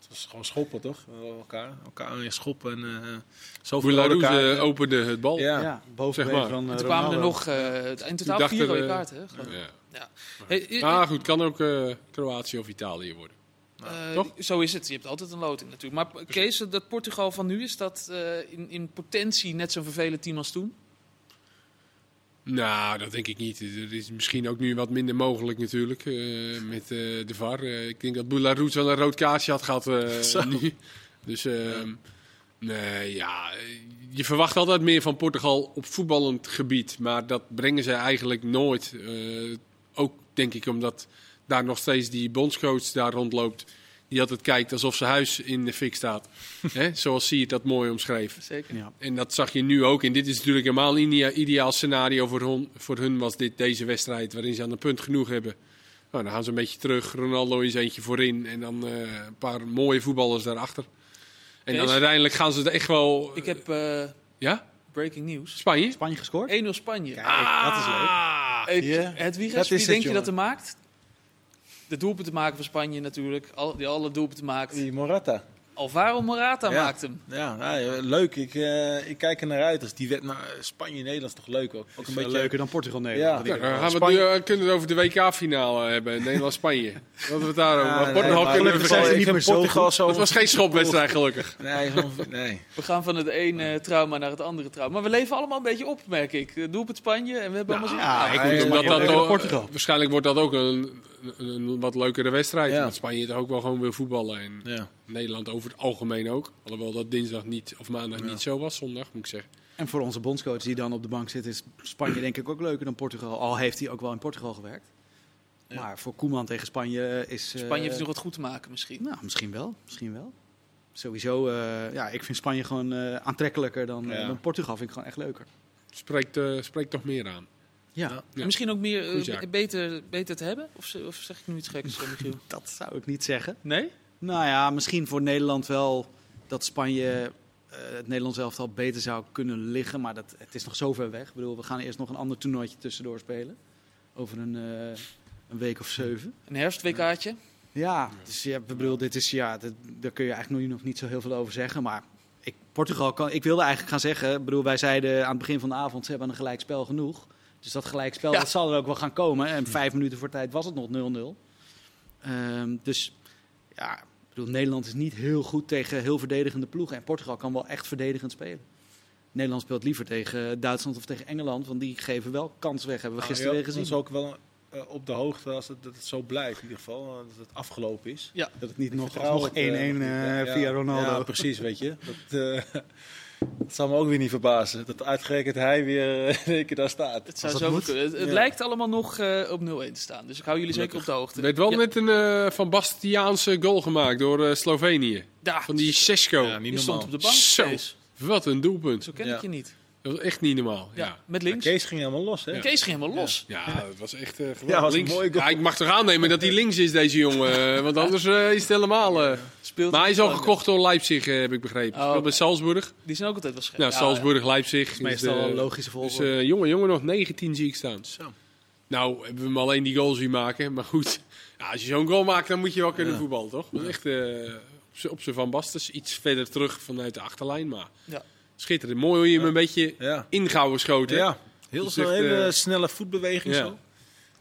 was gewoon schoppen, toch? Elkaar, elkaar in schoppen en uh, zoveel rode Boularus kaarten. eh, opende het bal. Ja. Ja, boven Zeg maar. van En eh, toen kwamen er nog eh in totaal vier rode kaarten. Hè. Ja. Ja. Hey, eh, Ah, goed. Kan ook eh, Kroatië of Italië worden. eh, toch? Zo is het. Je hebt altijd een loting natuurlijk. Maar Kees, dat Portugal van nu, is dat eh, in, in potentie net zo'n vervelend team als toen? Nou, dat denk ik niet. Er is misschien ook nu wat minder mogelijk natuurlijk eh, met eh, de VAR. Eh, ik denk dat Boularus wel een rood kaarsje had gehad eh, nu. Dus ehm, nee, ja, je verwacht altijd meer van Portugal op voetballend gebied. Maar dat brengen ze eigenlijk nooit. Ook denk ik omdat daar nog steeds die bondscoach daar rondloopt. Die altijd kijkt alsof zijn huis in de fik staat. Hè? Zoals zie je dat mooi omschreef. Zeker. Ja. En dat zag je nu ook. En dit is natuurlijk helemaal een idea- ideaal scenario voor hun. Voor hun was dit deze wedstrijd waarin ze aan de punt genoeg hebben. Nou, dan gaan ze een beetje terug. Ronaldo is eentje voorin. En dan eh, een paar mooie voetballers daarachter. En dan uiteindelijk gaan ze er echt wel... Ik heb eh, Ja? breaking news. Spanje? Spanje gescoord? 1-0 Spanje. Kijk, dat is leuk. Ah, het dat wie het, denk je jongen. dat er maakt? De doelpunten maken van Spanje natuurlijk. Al, die alle doelpunten maakt. Die Morata. Alvaro Morata Ja. maakt hem. Ja, nou, leuk. Ik, eh, ik kijk er naar uit. Als die wet naar Spanje-Nederland is toch leuk ook. Ook een beetje leuker dan Portugal-Nederland. Ja. Ja, dan gaan we Spanje- het nu, eh, kunnen we het over de WK-finale hebben. Nederland-Spanje. Wat we het daarover. Ja, Maar nee, Portugal kunnen we zijn niet meer Portugal zo. Dat was geen schopwedstrijd, gelukkig. Nee, zo- nee. We gaan van het ene trauma naar het andere trauma. Maar we leven allemaal een beetje op, merk ik. Eh, Doelpunt Spanje en we hebben allemaal zin. ja, ik Nee, maar dat dat ook- Portugal. Waarschijnlijk wordt dat ook een, een, wat leukere wedstrijd. Ja. Spanje toch ook wel gewoon wil voetballen. En Ja. Nederland over het algemeen ook. Alhoewel dat dinsdag niet, of maandag niet zo was. Zondag, moet ik zeggen. En voor onze bondscoach die dan op de bank zit, is Spanje denk ik ook leuker dan Portugal. Al heeft hij ook wel in Portugal gewerkt. Ja. Maar voor Koeman tegen Spanje is... eh, Spanje heeft nog wat goed te maken misschien. Nou, misschien wel. Misschien wel. Sowieso, eh, ja, ik vind Spanje gewoon eh, aantrekkelijker dan, Ja. dan Portugal. Vind ik gewoon echt leuker. Spreekt, eh, spreekt toch meer aan. Ja, Ja. En Ja. misschien ook meer eh, beter, beter te hebben? Of, of zeg ik nu iets geks, eh, Michiel? dat zou ik niet zeggen. Nee? Nou ja, misschien voor Nederland wel dat Spanje eh, het Nederlands elftal beter zou kunnen liggen. Maar dat, het is nog zo ver weg. Ik bedoel, we gaan eerst nog een ander toernooitje tussendoor spelen. Over een, eh, een week of zeven. Een herfst-WK'tje? Ja, dus ja, ik bedoel, dit is, ja, dit- daar kun je eigenlijk nu nog niet zo heel veel over zeggen. Maar ik, Portugal kan, ik wilde eigenlijk gaan zeggen, ik bedoel, wij zeiden aan het begin van de avond, ze hebben een gelijkspel genoeg. Dus dat gelijkspel, Ja. dat zal er ook wel gaan komen. En vijf minuten voor tijd was het nog 0-0. Ehm, dus ja, ik bedoel, Nederland is niet heel goed tegen heel verdedigende ploegen. En Portugal kan wel echt verdedigend spelen. Nederland speelt liever tegen Duitsland of tegen Engeland, want die geven wel kans weg, hebben we gisteren weer Dat gezien. is ook wel eh, op de hoogte als het, dat het zo blijft. In ieder geval, eh, dat het afgelopen is. Ja. Dat het niet nog vertrouw nog op, 1-1 eh, ja, via Ronaldo. Ja, precies, weet je. Dat, eh, dat zal me ook weer niet verbazen. Dat uitgerekend hij weer eh, in één keer daar staat. Het, zou zo het, het Ja. lijkt allemaal nog eh, op 0-1 te staan. Dus ik hou jullie zeker op de hoogte. Er werd wel Ja. net een eh, Van Bastiaanse goal gemaakt door eh, Slovenië. Ja, Van die Sesko. Ja, die stond op de bank. Zo. Wat een doelpunt. Zo ken Ja. ik je niet. Dat was echt niet normaal. Ja, Ja. met links. Kees ging helemaal los, hè? Ja. Kees ging helemaal los. Ja, het was echt eh geweldig. Ja, was een links. mooie goal. Ja, ik mag toch aannemen dat hij links is, deze jongen. eh, want anders eh, is het helemaal... eh. Speelt Maar hij is al gekocht door Leipzig, eh, heb ik begrepen. Oh, Speelt bij. Salzburg. Die zijn ook altijd wel scherp. Nou, Ja, Salzburg, Leipzig. Dat is is meestal een logische Dus volgorde. eh, jongen, jongen, nog 19 zie ik staan. Zo. Nou, hebben we hem alleen die goal zien maken. Maar goed, ja, als je zo'n goal maakt, dan moet je wel kunnen Ja. voetballen, toch? Dat is echt op zijn Van Bastes. Iets verder terug vanuit de achterlijn. Maar Ja. Schitterend. Mooi hoe je hem een beetje Ja. ingehouden schoten. Ja. Heel Dus snel, echt, hele eh, snelle voetbeweging ja. zo.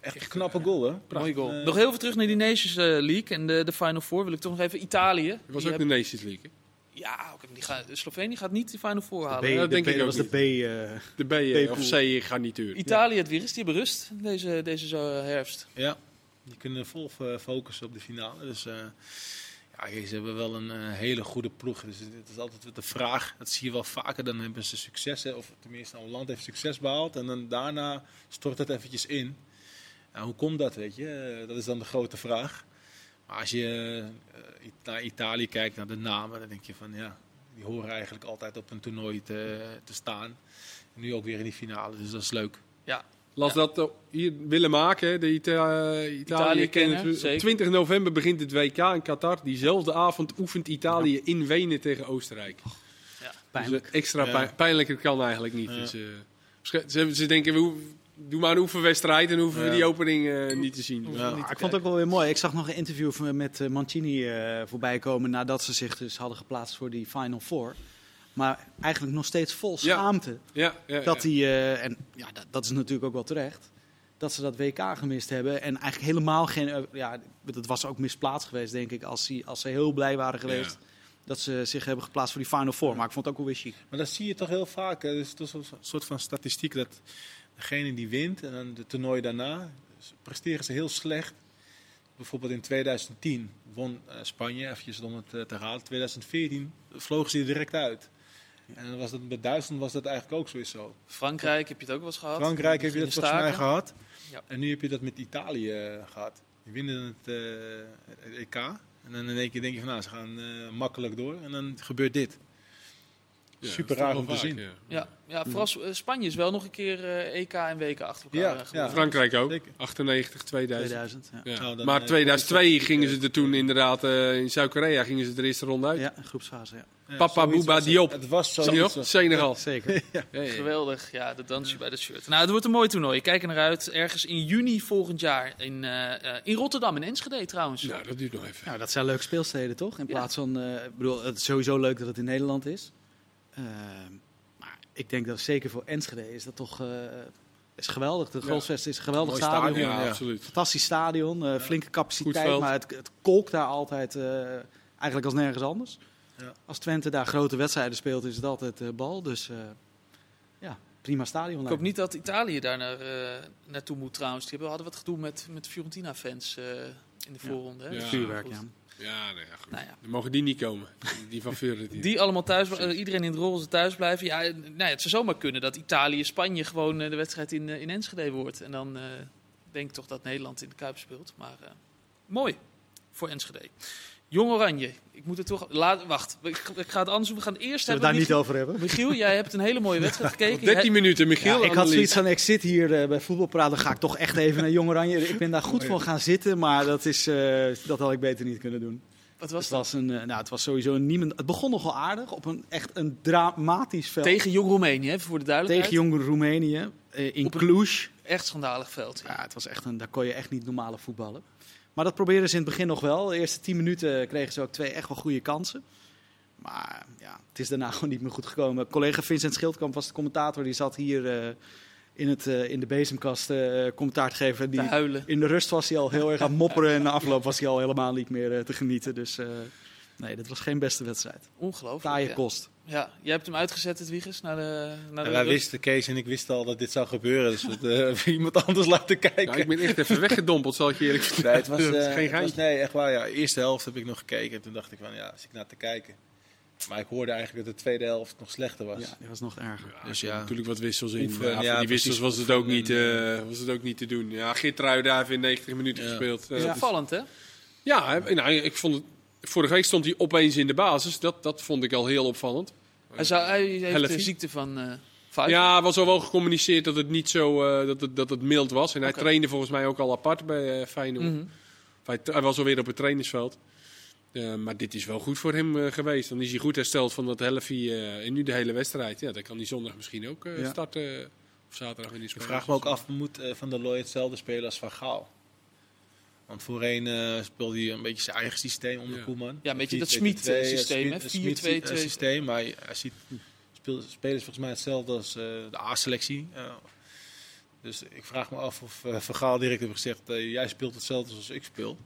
Echt een knappe goal, hè? Mooie goal. Eh, nog heel even terug naar die Nations eh, League en de, de Final Four. Wil ik toch nog even Italië. Dat was Die ook de Nations League. hè? Ja, oké, die gaat, Slovenië gaat niet die Final Four halen. B, dat de denk B, ik dat ook was de B. eh, De B B-pool. of C garnituur. Italië, het virus, die hebben rust deze, deze zo, herfst. Ja, die kunnen vol focussen op de finale. Dus eh, ja, ze hebben wel een eh, hele goede ploeg. Dus het is altijd de vraag, dat zie je wel vaker, dan hebben ze succes. Of tenminste, een land heeft succes behaald en dan daarna stort het eventjes in. En hoe komt dat, weet je? Eh, dat is dan de grote vraag. Maar als je eh, naar Italië kijkt, naar de namen, dan denk je van ja, die horen eigenlijk altijd op een toernooi te, te staan. En nu ook weer in die finale, dus dat is leuk. Ja, Las Ja. dat eh, hier willen maken, de Ita Italië, Italië kennen, kennen. Op zeker. 20 november begint het WK in Qatar. Diezelfde avond oefent Italië in Wenen tegen Oostenrijk. Dus, pijnlijk. eh, extra Ja. pijn- pijnlijker kan eigenlijk niet. Ja. Dus, eh, ze, ze denken, we doe maar een oefenwedstrijd en hoeven we Ja. die opening eh, niet te zien. Ja. Maar ik vond het ook wel weer mooi. Ik zag nog een interview van- met eh, Mancini eh, voorbij komen nadat ze zich dus hadden geplaatst voor die Final Four. Maar eigenlijk nog steeds vol Ja. schaamte. Ja, ja, Dat die, eh, en ja, dat, dat is natuurlijk ook wel terecht, dat ze dat WK gemist hebben. En eigenlijk helemaal geen, eh, ja, dat was ook misplaatst geweest denk ik, als, die, als ze heel blij waren geweest. Ja. Dat ze zich hebben geplaatst voor die Final Four. Maar ik vond het ook wel weer chic. Maar dat zie je toch heel vaak. Hè? Dus het is een soort van statistiek dat degene die wint en dan de toernooi daarna, presteren ze heel slecht. Bijvoorbeeld in 2010 won eh, Spanje, eventjes om het eh, te halen. 2014 vlogen ze er direct uit. En dan was dat, bij Duitsland was dat eigenlijk ook sowieso. Frankrijk heb je het ook wel eens gehad. Frankrijk heb je dat volgens mij gehad. Ja. En nu heb je dat met Italië eh, gehad. Die winnen het, eh, het EK. En dan in één keer denk je van nou, ze gaan eh, makkelijk door. En dan gebeurt dit. Ja, Super raar om te vaak, zien. ja. Ja, ja vooral eh, Spanje is wel nog een keer eh, EK en WK achter elkaar Ja, eh, ja. Frankrijk ook. Zeker. 98, 2000. 2000. Ja, Ja. Nou, dan, maar eh, 2002 komt gingen ze er toen inderdaad eh, in Zuid-Korea gingen ze de eerste ronde uit. ja groepsfase. Ja. Ja, Papa Bouba. Diop. Het was nog? Senegal. Zeker. Ja, ja, ja. Geweldig, ja, de dansje bij de shirt. Nou, het wordt een mooi toernooi. Ik kijk er naar uit. Ergens in juni volgend jaar in, in Rotterdam, in Enschede trouwens. Nou, dat duurt nog even. Nou, dat zijn leuke speelsteden, toch? In Ja. plaats van, eh, ik bedoel, het is sowieso leuk dat het in Nederland is. Eh, maar ik denk dat zeker voor Enschede is dat toch eh, is geweldig. De Ja. Grolsvest is een geweldig Mooi stadion. stadion, Ja, ja. absoluut. Fantastisch stadion, eh, flinke capaciteit, maar het, het kolkt daar altijd eh, eigenlijk als nergens anders. Ja. Als Twente daar grote wedstrijden speelt, is het altijd eh, bal. Dus eh, ja, prima stadion. Ik hoop niet dat Italië daar naar, eh, naartoe moet trouwens. Die hebben, hadden wat gedoe met, met Fiorentina-fans eh, in de Ja. voorronde. Hè? Ja. Vuurwerk, goed. ja. Ja, nou ja, goed. Nou ja. Dan mogen die niet komen. Die van Fiorentina. Die allemaal thuis, eh, iedereen in het roze thuis blijven. Ja, eh, nou ja, het zou zomaar kunnen dat Italië-Spanje gewoon eh, de wedstrijd in, in Enschede wordt. En dan eh, denk ik toch dat Nederland in de Kuip speelt. Maar eh, mooi voor Enschede. Jong Oranje. Ik moet het toch... Laat, wacht, ik, ik ga het anders doen. We gaan het eerst Zullen we het hebben. daar niet over hebben? Michiel, jij hebt een hele mooie wedstrijd gekeken. Op 13 minuten, Michiel. Ja, ik had zoiets van, ik zit hier eh, bij voetbalpraat, dan ga ik toch echt even naar Jong Oranje. Ik ben daar goed voor gaan zitten, maar dat, is, eh, dat had ik beter niet kunnen doen. Wat was Het dat? was, een, eh, nou, het was sowieso een niemand. Het begon nogal aardig op een echt een dramatisch veld. Tegen Jong Roemenië, even voor de duidelijkheid. Tegen Jong Roemenië eh, in Op een- Cluj. Echt schandalig veld. Ja, het was echt een, daar kon je echt niet normale voetballen. Maar dat probeerden ze in het begin nog wel. De eerste tien minuten kregen ze ook twee echt wel goede kansen. Maar ja, het is daarna gewoon niet meer goed gekomen. Collega Vincent Schildkamp was de commentator. Die zat hier eh, in, het, eh, in de bezemkast eh, commentaar te geven. Te Die, huilen. in de rust was hij al heel erg aan mopperen. En na afloop was hij al helemaal niet meer te genieten. Dus nee, dat was geen beste wedstrijd. Ongelooflijk. Taaie ja. kost. Ja, jij hebt hem uitgezet, het Wiegers, naar de, naar de wij wisten, Kees en ik wisten al dat dit zou gebeuren. Dus we hebben eh, iemand anders laten kijken. Ja, ik ben echt even weggedompeld, zal ik je eerlijk vertellen. Nee, het was, eh, geen het was- geintje. nee, echt waar. Ja, eerste helft heb ik nog gekeken. En toen dacht ik van, ja, als ik naar te kijken. Maar ik hoorde eigenlijk dat de tweede helft nog slechter was. Ja, die was nog erger. Ja, Dus er ja. natuurlijk wat wissels in. Ja, die wissels was het, ook niet, eh, was het ook niet te doen. Ja, daar even in 90 minuten Ja. gespeeld. Eh, Dat is opvallend, hè? ja, nou, ik vond het... Vorige week stond hij opeens in de basis. Dat, dat vond ik al heel opvallend. Hij, zou, hij heeft de Helfie. ziekte van eh Pfeiffer. Ja, was al wel gecommuniceerd dat het niet zo eh, dat, het, dat het mild was. En hij trainde volgens mij ook al apart bij eh Feyenoord. Mhm. Hij, hij was alweer op het trainingsveld. Eh, maar dit is wel goed voor hem eh, geweest. Dan is hij goed hersteld van dat helftje eh, en nu de hele wedstrijd. Ja, dan kan hij zondag misschien ook eh, Ja. starten. Of zaterdag in die Ik vraag me ook af, moet eh, Van der Looy hetzelfde spelen als Van Gaal? Want voorheen eh, speelde hij een beetje zijn eigen systeem onder Ja. Koeman. Ja, een beetje dat 4-2-2, Smit-systeem, hè? Smit- Smit- 4-2-2. eh, systeem, maar hij ziet speel- spelers volgens mij hetzelfde als eh, de A-selectie. Eh, dus ik vraag me af of eh Van Gaal direct heeft gezegd, eh, jij speelt hetzelfde zoals ik speel.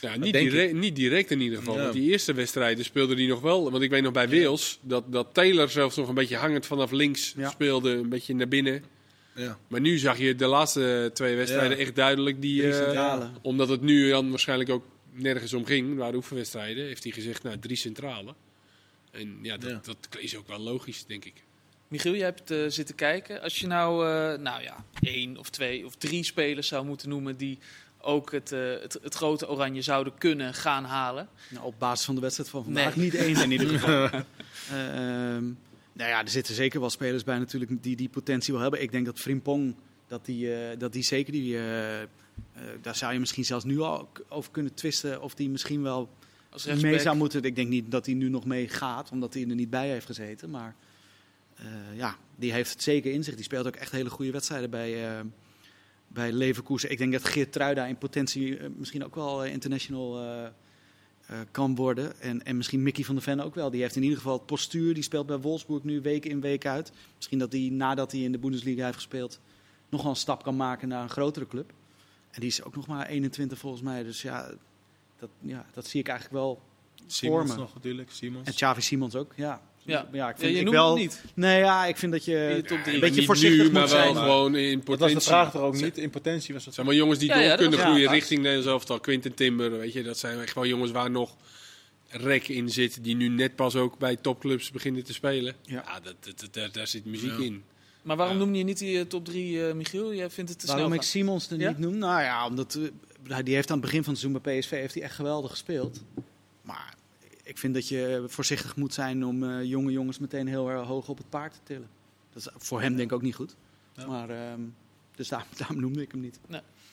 Ja, niet, direct, niet direct in ieder geval. Ja. Want die eerste wedstrijden speelde hij nog wel. Want ik weet nog bij Wales dat, dat Taylor zelfs nog een beetje hangend vanaf links Ja. speelde. Een beetje naar binnen. Ja. Maar nu zag je de laatste twee wedstrijden Ja. echt duidelijk die... Eh, centrale. omdat het nu dan waarschijnlijk ook nergens om ging, waren oefenwedstrijden, heeft hij gezegd, nou, drie centrale. En ja, dat, Ja. dat is ook wel logisch, denk ik. Michiel, jij hebt eh, zitten kijken. Als je nou, eh, nou ja, één of twee of drie spelers zou moeten noemen die ook het, eh, het, het grote oranje zouden kunnen gaan halen. Nou, op basis van de wedstrijd van vandaag Nee. niet één in ieder geval. Eh, ehm, nou ja, er zitten zeker wel spelers bij natuurlijk die die potentie wel hebben. Ik denk dat Frimpong, dat die, eh, dat die zeker, die, eh, eh, daar zou je misschien zelfs nu al over kunnen twisten of die misschien wel Als mee zou moeten. Ik denk niet dat hij nu nog mee gaat, omdat hij er niet bij heeft gezeten. Maar ja, die heeft het zeker in zich. Die speelt ook echt hele goede wedstrijden bij, bij Leverkusen. Ik denk dat Geert Truida in potentie misschien ook wel international eh, kan worden. En, en misschien Mickey van der Ven ook wel. Die heeft in ieder geval het postuur. Die speelt bij Wolfsburg nu week in, week uit. Misschien dat hij nadat hij in de Bundesliga heeft gespeeld... nog wel een stap kan maken naar een grotere club. En die is ook nog maar 21 volgens mij. Dus ja, dat, ja, dat zie ik eigenlijk wel Simons Vormen. nog natuurlijk, Simons. en Xavi Simons ook, ja. Ja. ik Ja, vind je ik noemt wel. het niet. Nee, ja, ik vind dat je top drie. een beetje voorzichtig nu, maar moet wel zijn. gewoon in Dat potentie. was de vraag toch ook niet? In potentie was dat Het zijn maar jongens die Ja, door ja, dat kunnen was- groeien ja, richting Nederlands elftal. Quinten Timber, weet je, dat zijn echt wel jongens waar nog rek in zit. Die nu net pas ook bij topclubs beginnen te spelen. Ja. Ja, dat, dat, dat- daar, daar zit muziek Ja. in. Maar waarom Ja. noem je niet die eh, top 3, Michiel? Jij vindt het te Waarom snel ik. Simons er Ja? niet noem? Nou ja, omdat eh, die heeft aan het begin van het seizoen bij PSV heeft hij echt geweldig gespeeld. Ik vind dat je voorzichtig moet zijn om eh, jonge jongens meteen heel erg hoog op het paard te tillen. Dat is voor hem denk ik ook niet goed. Ja. Maar, ehm, dus daar, daarom noemde ik hem niet.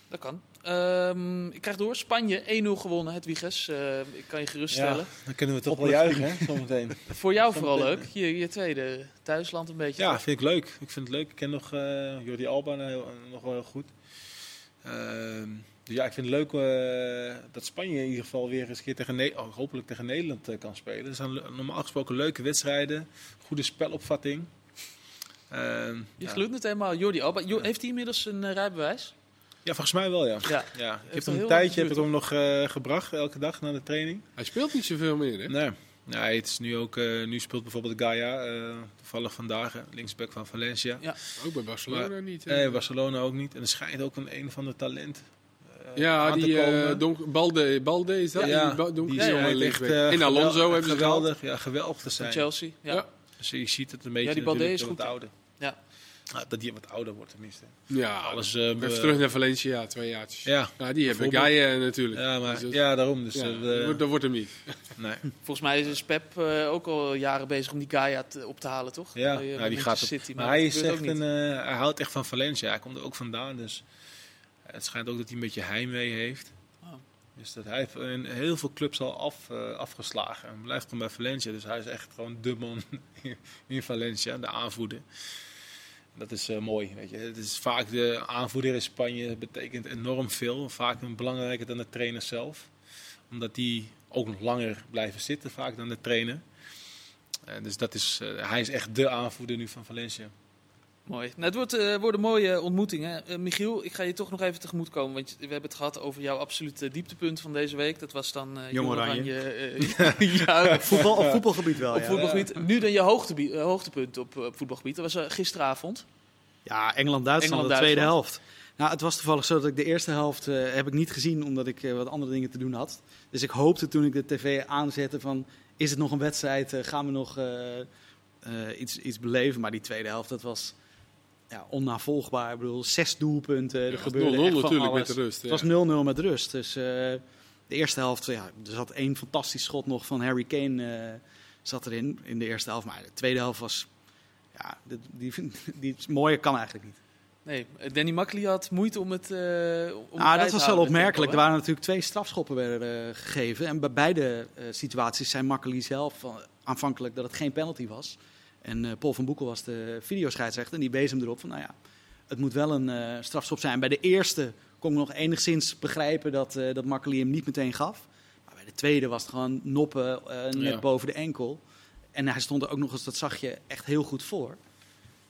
Dat kan. Ehm, ik krijg door. Spanje 1-0 gewonnen, het Wiegers. Eh, ik kan je geruststellen. dan kunnen we toch wel juichen, hè, zometeen. Voor jou vooral leuk. Je, je tweede thuisland een beetje. Ja, vind ik leuk. Ik vind het leuk. Ik ken nog eh, Jordi Alba nou heel- nog wel heel goed. Ehm, dus ja, ik vind het leuk eh, dat Spanje in ieder geval weer eens een keer tegen Ne- oh, hopelijk tegen Nederland eh, kan spelen. Dat zijn normaal gesproken leuke wedstrijden, goede spelopvatting. Ehm, Je ja. gloeit het helemaal. Jordi Alba. Jo- heeft hij inmiddels een eh, rijbewijs? ja, volgens mij wel, ja. Ja. ja ik Heeft heb hem een tijdje heb ik hem nog eh, gebracht, elke dag naar de training. Hij speelt niet zoveel meer, hè? Nee. Nee, het is nu ook, eh, nu speelt bijvoorbeeld Gaia, eh, toevallig vandaag, linksback van Valencia. Ook bij Barcelona niet. hè? Nee, Barcelona ook niet. En er schijnt ook een een van de talent. Eh, ja, aan te die komen. eh donk, Balde, Balde is dat? Ja, die die Ja, ja, echt, eh, en Alonso hebben ze geweldig, ja, geweldig te Van zijn. Chelsea. Ja. Ja. Dus je ziet het een beetje. Ja, die Balde natuurlijk is goed, ja. ouder. Ja. Ah, dat die wat ouder wordt tenminste. Ja, Alles. eh, Even terug naar Valencia, twee jaartjes. Ja, Ja, die hebben. Gaia natuurlijk. ja, maar, Dus dat- ja, daarom. Dus, ja, dat wordt- dat wordt hem niet. nee. Volgens mij is Pep eh, ook al jaren bezig om die Gaia te- op te halen, toch? Ja, bij die gaat op. City, maar hij, is echt een, hij houdt echt van Valencia. Hij komt er ook vandaan. Dus het schijnt ook dat hij een beetje heimwee heeft. Oh. Dus dat hij heeft in heel veel clubs al af, eh, afgeslagen. En blijft gewoon bij Valencia. Dus hij is echt gewoon de man in Valencia, de aanvoerder. Dat is eh, mooi. Weet je. Het is vaak de aanvoerder in Spanje dat betekent enorm veel. Vaak belangrijker dan de trainer zelf. Omdat die ook nog langer blijven zitten, vaak dan de trainer. Eh, dus dat is, hij is echt de aanvoerder nu van Valencia. Mooi. Nou, het wordt, eh, worden mooie ontmoetingen. Eh, Michiel, ik ga je toch nog even tegemoet komen. Want we hebben het gehad over jouw absolute dieptepunt van deze week. Dat was dan eh Jong Oranje. ja, Voetbal, op voetbalgebied wel, op ja. voetbalgebied. Nu dan je hoogtepunt op, op voetbalgebied. Dat was gisteravond. Ja, Engeland-Duitsland, de Engeland-Duitsland. tweede helft. Nou, het was toevallig zo dat ik de eerste helft heb ik niet gezien, omdat ik wat andere dingen te doen had. Dus ik hoopte toen ik de tv aanzette van, is het nog een wedstrijd? Gaan we nog iets, iets beleven? Maar die tweede helft, dat was ja, onnavolgbaar. Ik bedoel, zes doelpunten, er Ja, gebeurde 0-0 echt van natuurlijk alles. met de rust. Het was 0-0 met rust. Dus eh, de eerste helft, ja, er zat één fantastisch schot nog van Harry Kane eh, zat erin in de eerste helft. Maar de tweede helft was, ja, die, die, die, mooier kan eigenlijk niet. Nee, eh, Danny Makkely had moeite om het. eh om het Ah, bij dat was wel opmerkelijk. Er waren natuurlijk twee strafschoppen werden, gegeven. En bij beide situaties zei Makkely zelf van, aanvankelijk dat het geen penalty was. En eh, Paul van Boekel was de videoscheidsrechter en die wees hem erop van, nou ja, het moet wel een eh, strafschop zijn. Bij de eerste kon ik nog enigszins begrijpen dat, eh dat Makkely hem niet meteen gaf. Maar bij de tweede was het gewoon noppen net Ja. boven de enkel. En hij stond er ook nog eens, dat zag je, echt heel goed voor.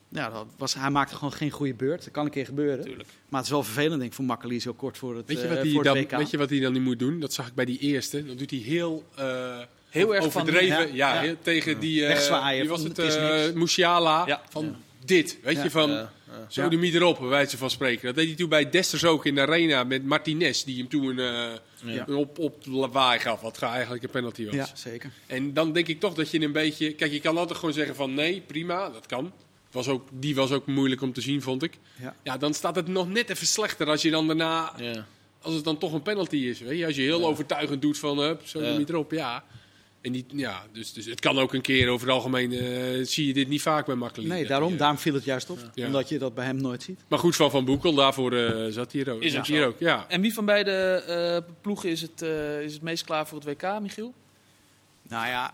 Ja, dat was, hij maakte gewoon geen goede beurt. Dat kan een keer gebeuren. Maar het is wel vervelend, denk ik, voor Makkely zo kort voor het, Weet je, wat hij voor dan, WK. weet je wat hij dan niet moet doen? Dat zag ik bij die eerste. Dan doet hij heel, Heel erg van- overdreven. ja, ja, ja. heel- tegen die. eh, Wegzwaaien Wie was van, het? eh, niks. Musiala. Ja. Van Ja. dit. Weet Ja. je, van. Ja, ja. Zo de miet erop, bij wijze van spreken. Dat deed hij toen bij Desters ook in de arena met Martinez, die hem toen eh, een op, op lawaai gaf, wat eigenlijk een penalty was. Ja, zeker. En dan denk ik toch dat je een beetje... Kijk, je kan altijd gewoon zeggen van nee, prima, dat kan. Was ook, die was ook moeilijk om te zien, vond ik. Ja. Ja, dan staat het nog net even slechter als je dan daarna... Ja. Als het dan toch een penalty is, weet je. Als je heel overtuigend doet van, hup, zo Ja. niet erop, ja. En die, ja, dus, dus het kan ook een keer over het algemeen... eh, zie je dit niet vaak bij Makkeli. Nee, daarom, daarom viel het juist op. Ja. Omdat je dat bij hem nooit ziet. Maar goed van Van Boekel, daarvoor eh, zat hij hier ook. Is zat hier ook, ja. En wie van beide eh, ploegen is het, eh, is het meest klaar voor het WK, Michiel? Nou ja,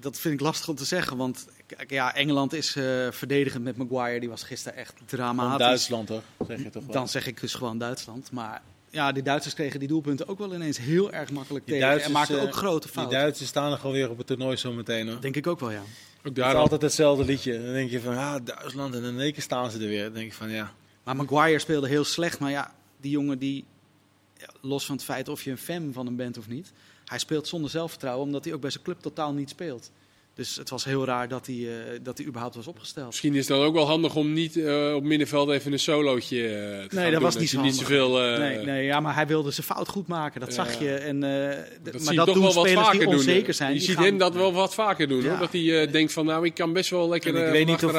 dat vind ik lastig om te zeggen. Want kijk, ja, Engeland is eh, verdedigend met Maguire. Die was gisteren echt Van dramatisch. Duitsland toch? Zeg je toch wel? Dan zeg ik dus gewoon Duitsland. Maar ja, die Duitsers kregen die doelpunten ook wel ineens heel erg makkelijk Die tegen. Duitsers, en maakten eh, ook grote Die fouten. Duitsers staan er gewoon weer op het toernooi zo meteen hoor. Denk ik ook wel, ja. Ook Het is altijd hetzelfde liedje. Dan denk je van, ja, Duitsland en in één keer staan ze er weer. Dan denk je van, ja. Maar Maguire speelde heel slecht. Maar ja, die jongen die, los van het feit of je een fan van hem bent of niet, hij speelt zonder zelfvertrouwen omdat hij ook bij zijn club totaal niet speelt. Dus het was heel raar dat hij, eh, dat hij überhaupt was opgesteld. Misschien is het dan ook wel handig om niet eh, op middenveld even een solootje eh, te gaan dat doen. was niet zo niet zoveel... eh, nee, nee, ja, maar hij wilde zijn fout goed maken, dat Ja. zag je. En, eh, Dat maar zie je dat toch doen wel wat spelers vaker die doen. onzeker zijn. Je ziet gaan- hem dat wel wat vaker doen, Ja. hoor. Dat hij eh, denkt van, nou, ik kan best wel lekker En ik weet niet of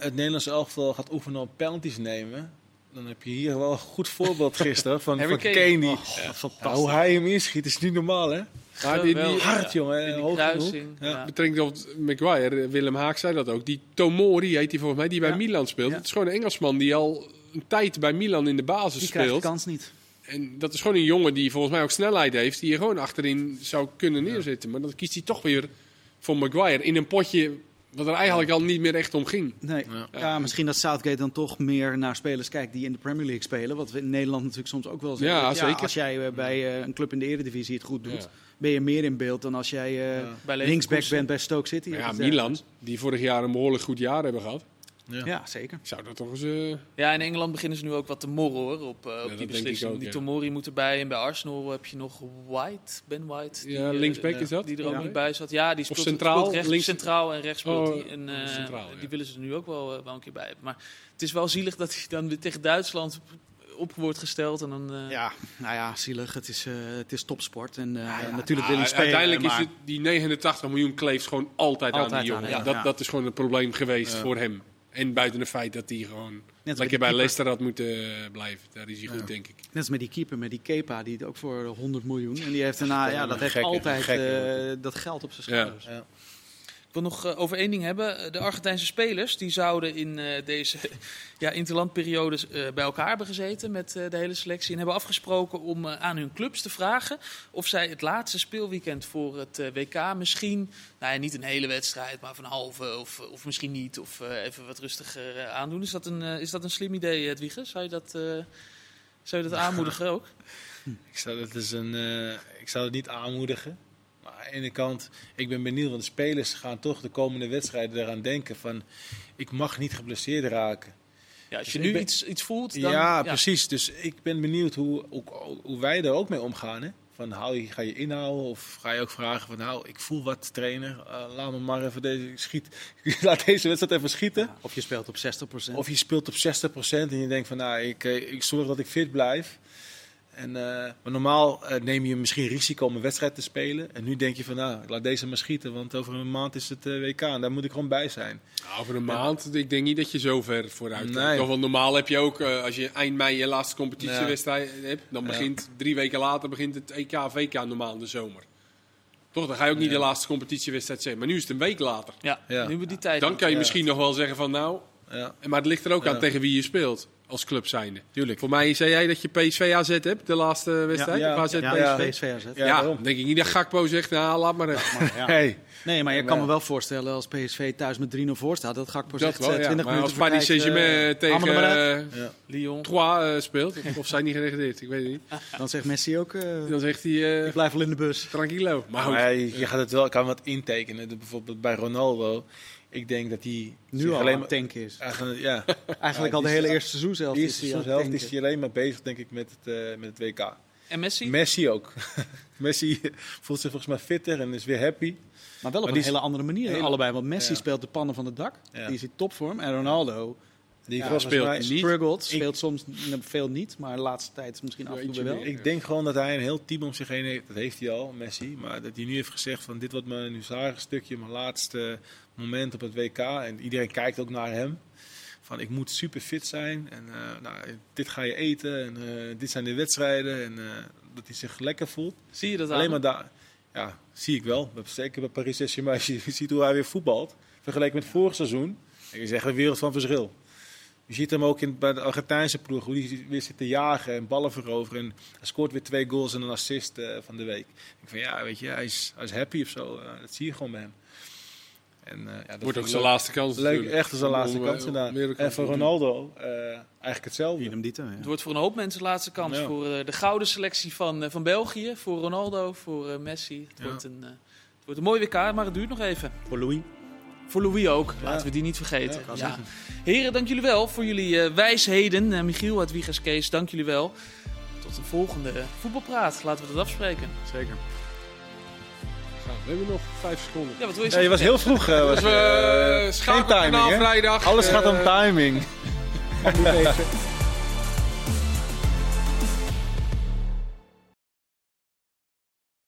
het Nederlandse elftal gaat oefenen op penalties nemen. dan heb je hier wel een goed voorbeeld gisteren van, van Kane. Die, Oh, fantastisch. Ja, hoe hij hem inschiet is niet normaal, hè? Maar die. Hard, jongen. In die kruising. Ja. betrekking op Maguire, Willem Haak zei dat ook. Die Tomori heet hij volgens mij, die bij Ja. Milan speelt. Ja. Het is gewoon een Engelsman die al een tijd bij Milan in de basis Die krijgt de speelt. kans niet. En dat is gewoon een jongen die volgens mij ook snelheid heeft. Die je gewoon achterin zou kunnen neerzetten. Maar dan kiest hij toch weer voor Maguire. In een potje wat er eigenlijk al niet meer echt om ging. Nee. Ja. Ja. misschien dat Southgate dan toch meer naar spelers kijkt die in de Premier League spelen. Wat we in Nederland natuurlijk soms ook wel zeggen. Ja, zeker. Als jij eh, bij eh, een club in de Eredivisie het goed doet, Ja. Ben je meer in beeld dan als jij eh, Ja. Linksback bent bij Stoke City. Ja, iets Milan, die vorig jaar een behoorlijk goed jaar hebben gehad. Ja. Ja, zeker. Zou dat toch eens... eh, Ja, in Engeland beginnen ze nu ook wat te morren hoor, op, eh, die beslissing. ook, die ja. Tomori moet erbij. En bij Arsenal heb je nog White, Ben White. Die, Ja, eh, linksback eh, is dat? Die er ook niet bij zat. Ja, die speelt, centraal, speelt rechts, links- centraal en rechts speelt Oh, hij. En, eh, centraal, ja. Die willen ze er nu ook wel, eh, wel een keer bij hebben. Maar het is wel zielig dat hij dan weer tegen Duitsland op wordt gesteld. En dan, eh, Ja, nou ja, zielig. Het is, eh, het is topsport. En eh, Ja, ja. natuurlijk wil hij spelen. uiteindelijk maar... is het, die 89 miljoen kleeft gewoon altijd, aan die aan jongen. hem, dat, ja. dat is gewoon een probleem geweest Ja. voor hem. En buiten het feit dat hij gewoon Net lekker bij Leicester had moeten blijven. Daar is hij goed, Ja. denk ik. Net als met die keeper, met die Kepa, die ook voor 100 miljoen. En die heeft daarna, ja, dat heeft gekke- altijd gekke eh, dat geld op zijn Ja. schouders. Wil nog eh, over één ding hebben. De Argentijnse spelers die zouden in eh, deze ja, interlandperiode eh, bij elkaar hebben gezeten met eh, de hele selectie. En hebben afgesproken om eh, aan hun clubs te vragen of zij het laatste speelweekend voor het eh, WK misschien, nou ja, niet een hele wedstrijd, maar van halve of, of misschien niet. Of eh, even wat rustiger eh, aandoen. Is dat een, eh, is dat een slim idee, Edwige? Zou je dat, eh, zou je dat aanmoedigen ook? Ik zou dat dus een, eh, ik zou het niet aanmoedigen. Maar aan de ene kant, ik ben benieuwd, want de spelers gaan toch de komende wedstrijden eraan denken van, ik mag niet geblesseerd raken. Ja, als je Dus nu ik ben- iets, iets voelt, dan... ja, precies. Dus ik ben benieuwd hoe, hoe, hoe wij er ook mee omgaan. Hè? Van, hou je, ga je inhouden of ga je ook vragen van, nou, ik voel wat trainer, eh, laat me maar even deze schiet, laat deze wedstrijd even schieten. Of je speelt op 60%. Of je speelt op 60% en je denkt van, nou, ik, eh, ik zorg dat ik fit blijf. En, eh, maar normaal eh, neem je misschien risico om een wedstrijd te spelen. En nu denk je van, nou, ik laat deze maar schieten, want over een maand is het eh, WK en daar moet ik gewoon bij zijn. Nou, over een maand, ik denk niet dat je zo ver vooruit. Nee. Want normaal heb je ook, eh, als je eind mei je laatste competitiewedstrijd hebt, dan Ja. begint drie weken later begint het EK, VK normaal in de zomer. Toch, dan ga je ook niet Ja. de laatste competitiewedstrijd zeggen. Maar nu is het een week later. Ja, Ja. nu we die tijd. Dan kan je Ja. misschien nog wel zeggen van nou, Ja, maar het ligt er ook Ja. aan tegen wie je speelt als club zijnde. tuurlijk. Voor mij zei jij dat je PSV AZ hebt, de laatste wedstrijd? Ja. AZ ja, PSV? Ja. PSV AZ. Ja, Ja, daarom. dan denk ik niet dat Gakpo zegt, nou laat maar even. Maar, ja. Hey. Nee, maar je kan me wel voorstellen als PSV thuis met 3-0 voor staat, dat Gakpo zegt wel, eh, ja. 20 Maar als minuten Paris Saint-Germain eh, tegen eh Ja. Lyon. Troyes eh, speelt, of zijn niet geregeerd, ik weet het niet. Dan zegt Messi ook, eh, Dan zegt hij, eh ik blijf wel in de bus. tranquilo. Maar goed, Maar je, je gaat het wel, kan wat intekenen. Bijvoorbeeld bij Ronaldo. Ik denk dat hij Nu al alleen maar tanken is. Eigenlijk, ja, Eigenlijk Ja, al de hele eerste seizoen zelf. die is is hij is alleen maar bezig, denk ik, met het, eh, met het WK. En Messi? Messi ook. Messi voelt zich volgens mij fitter en is weer happy. Maar wel op Maar een hele andere manier. hele- allebei, want Messi Ja. speelt de pannen van het dak. Ja. Die is in topvorm. En Ronaldo Die Ja, speelt niet. struggelt. Ik- Speelt soms veel niet, maar de laatste tijd misschien af en toe wel. Ik denk gewoon dat hij een heel team om zich heen heeft. Dat heeft hij al, Messi. Maar dat hij nu heeft gezegd van dit wordt mijn Huzaren stukje, mijn laatste moment op het WK. En iedereen kijkt ook naar hem. Van ik moet super fit zijn. En eh, nou, dit ga je eten. En eh, dit zijn de wedstrijden. En eh, dat hij zich lekker voelt. Zie je dat Alleen aan maar daar. Ja, zie ik wel. Zeker bij Paris Saint-Germain. Als je ziet hoe hij weer voetbalt. Vergeleken met vorig seizoen. Is echt een wereld van verschil. Je ziet hem ook in, bij de Argentijnse ploeg, hoe hij weer zit te jagen en ballen veroveren. En hij scoort weer twee goals en een assist eh, van de week. Ik van ja, weet je, hij is, hij is happy of zo. Eh, dat zie je gewoon bij hem. En, eh, ja, dat wordt ook zijn laatste kans Leuk, echt zijn laatste kans inderdaad. En voor. Ronaldo eh, eigenlijk hetzelfde. Idem dito, ja. Het wordt voor een hoop mensen de laatste kans. Ja. Voor de gouden selectie van, van België. Voor Ronaldo, voor Messi. Het, Ja. wordt een, het wordt een mooi WK, maar het duurt nog even. Voor Louis. Voor Louis ook. Ja. Laten we die niet vergeten. Ja. Heren, dank jullie wel voor jullie eh, wijsheden. Eh, Michiel uit Wiegers Kees, dank jullie wel. Tot een volgende voetbalpraat. Laten we dat afspreken. Zeker. We hebben nog vijf seconden. Ja, wat wil je Ja, je zeggen? was heel vroeg. eh, was schakelen timing, hè? vrijdag. Alles gaat om timing. Moet even.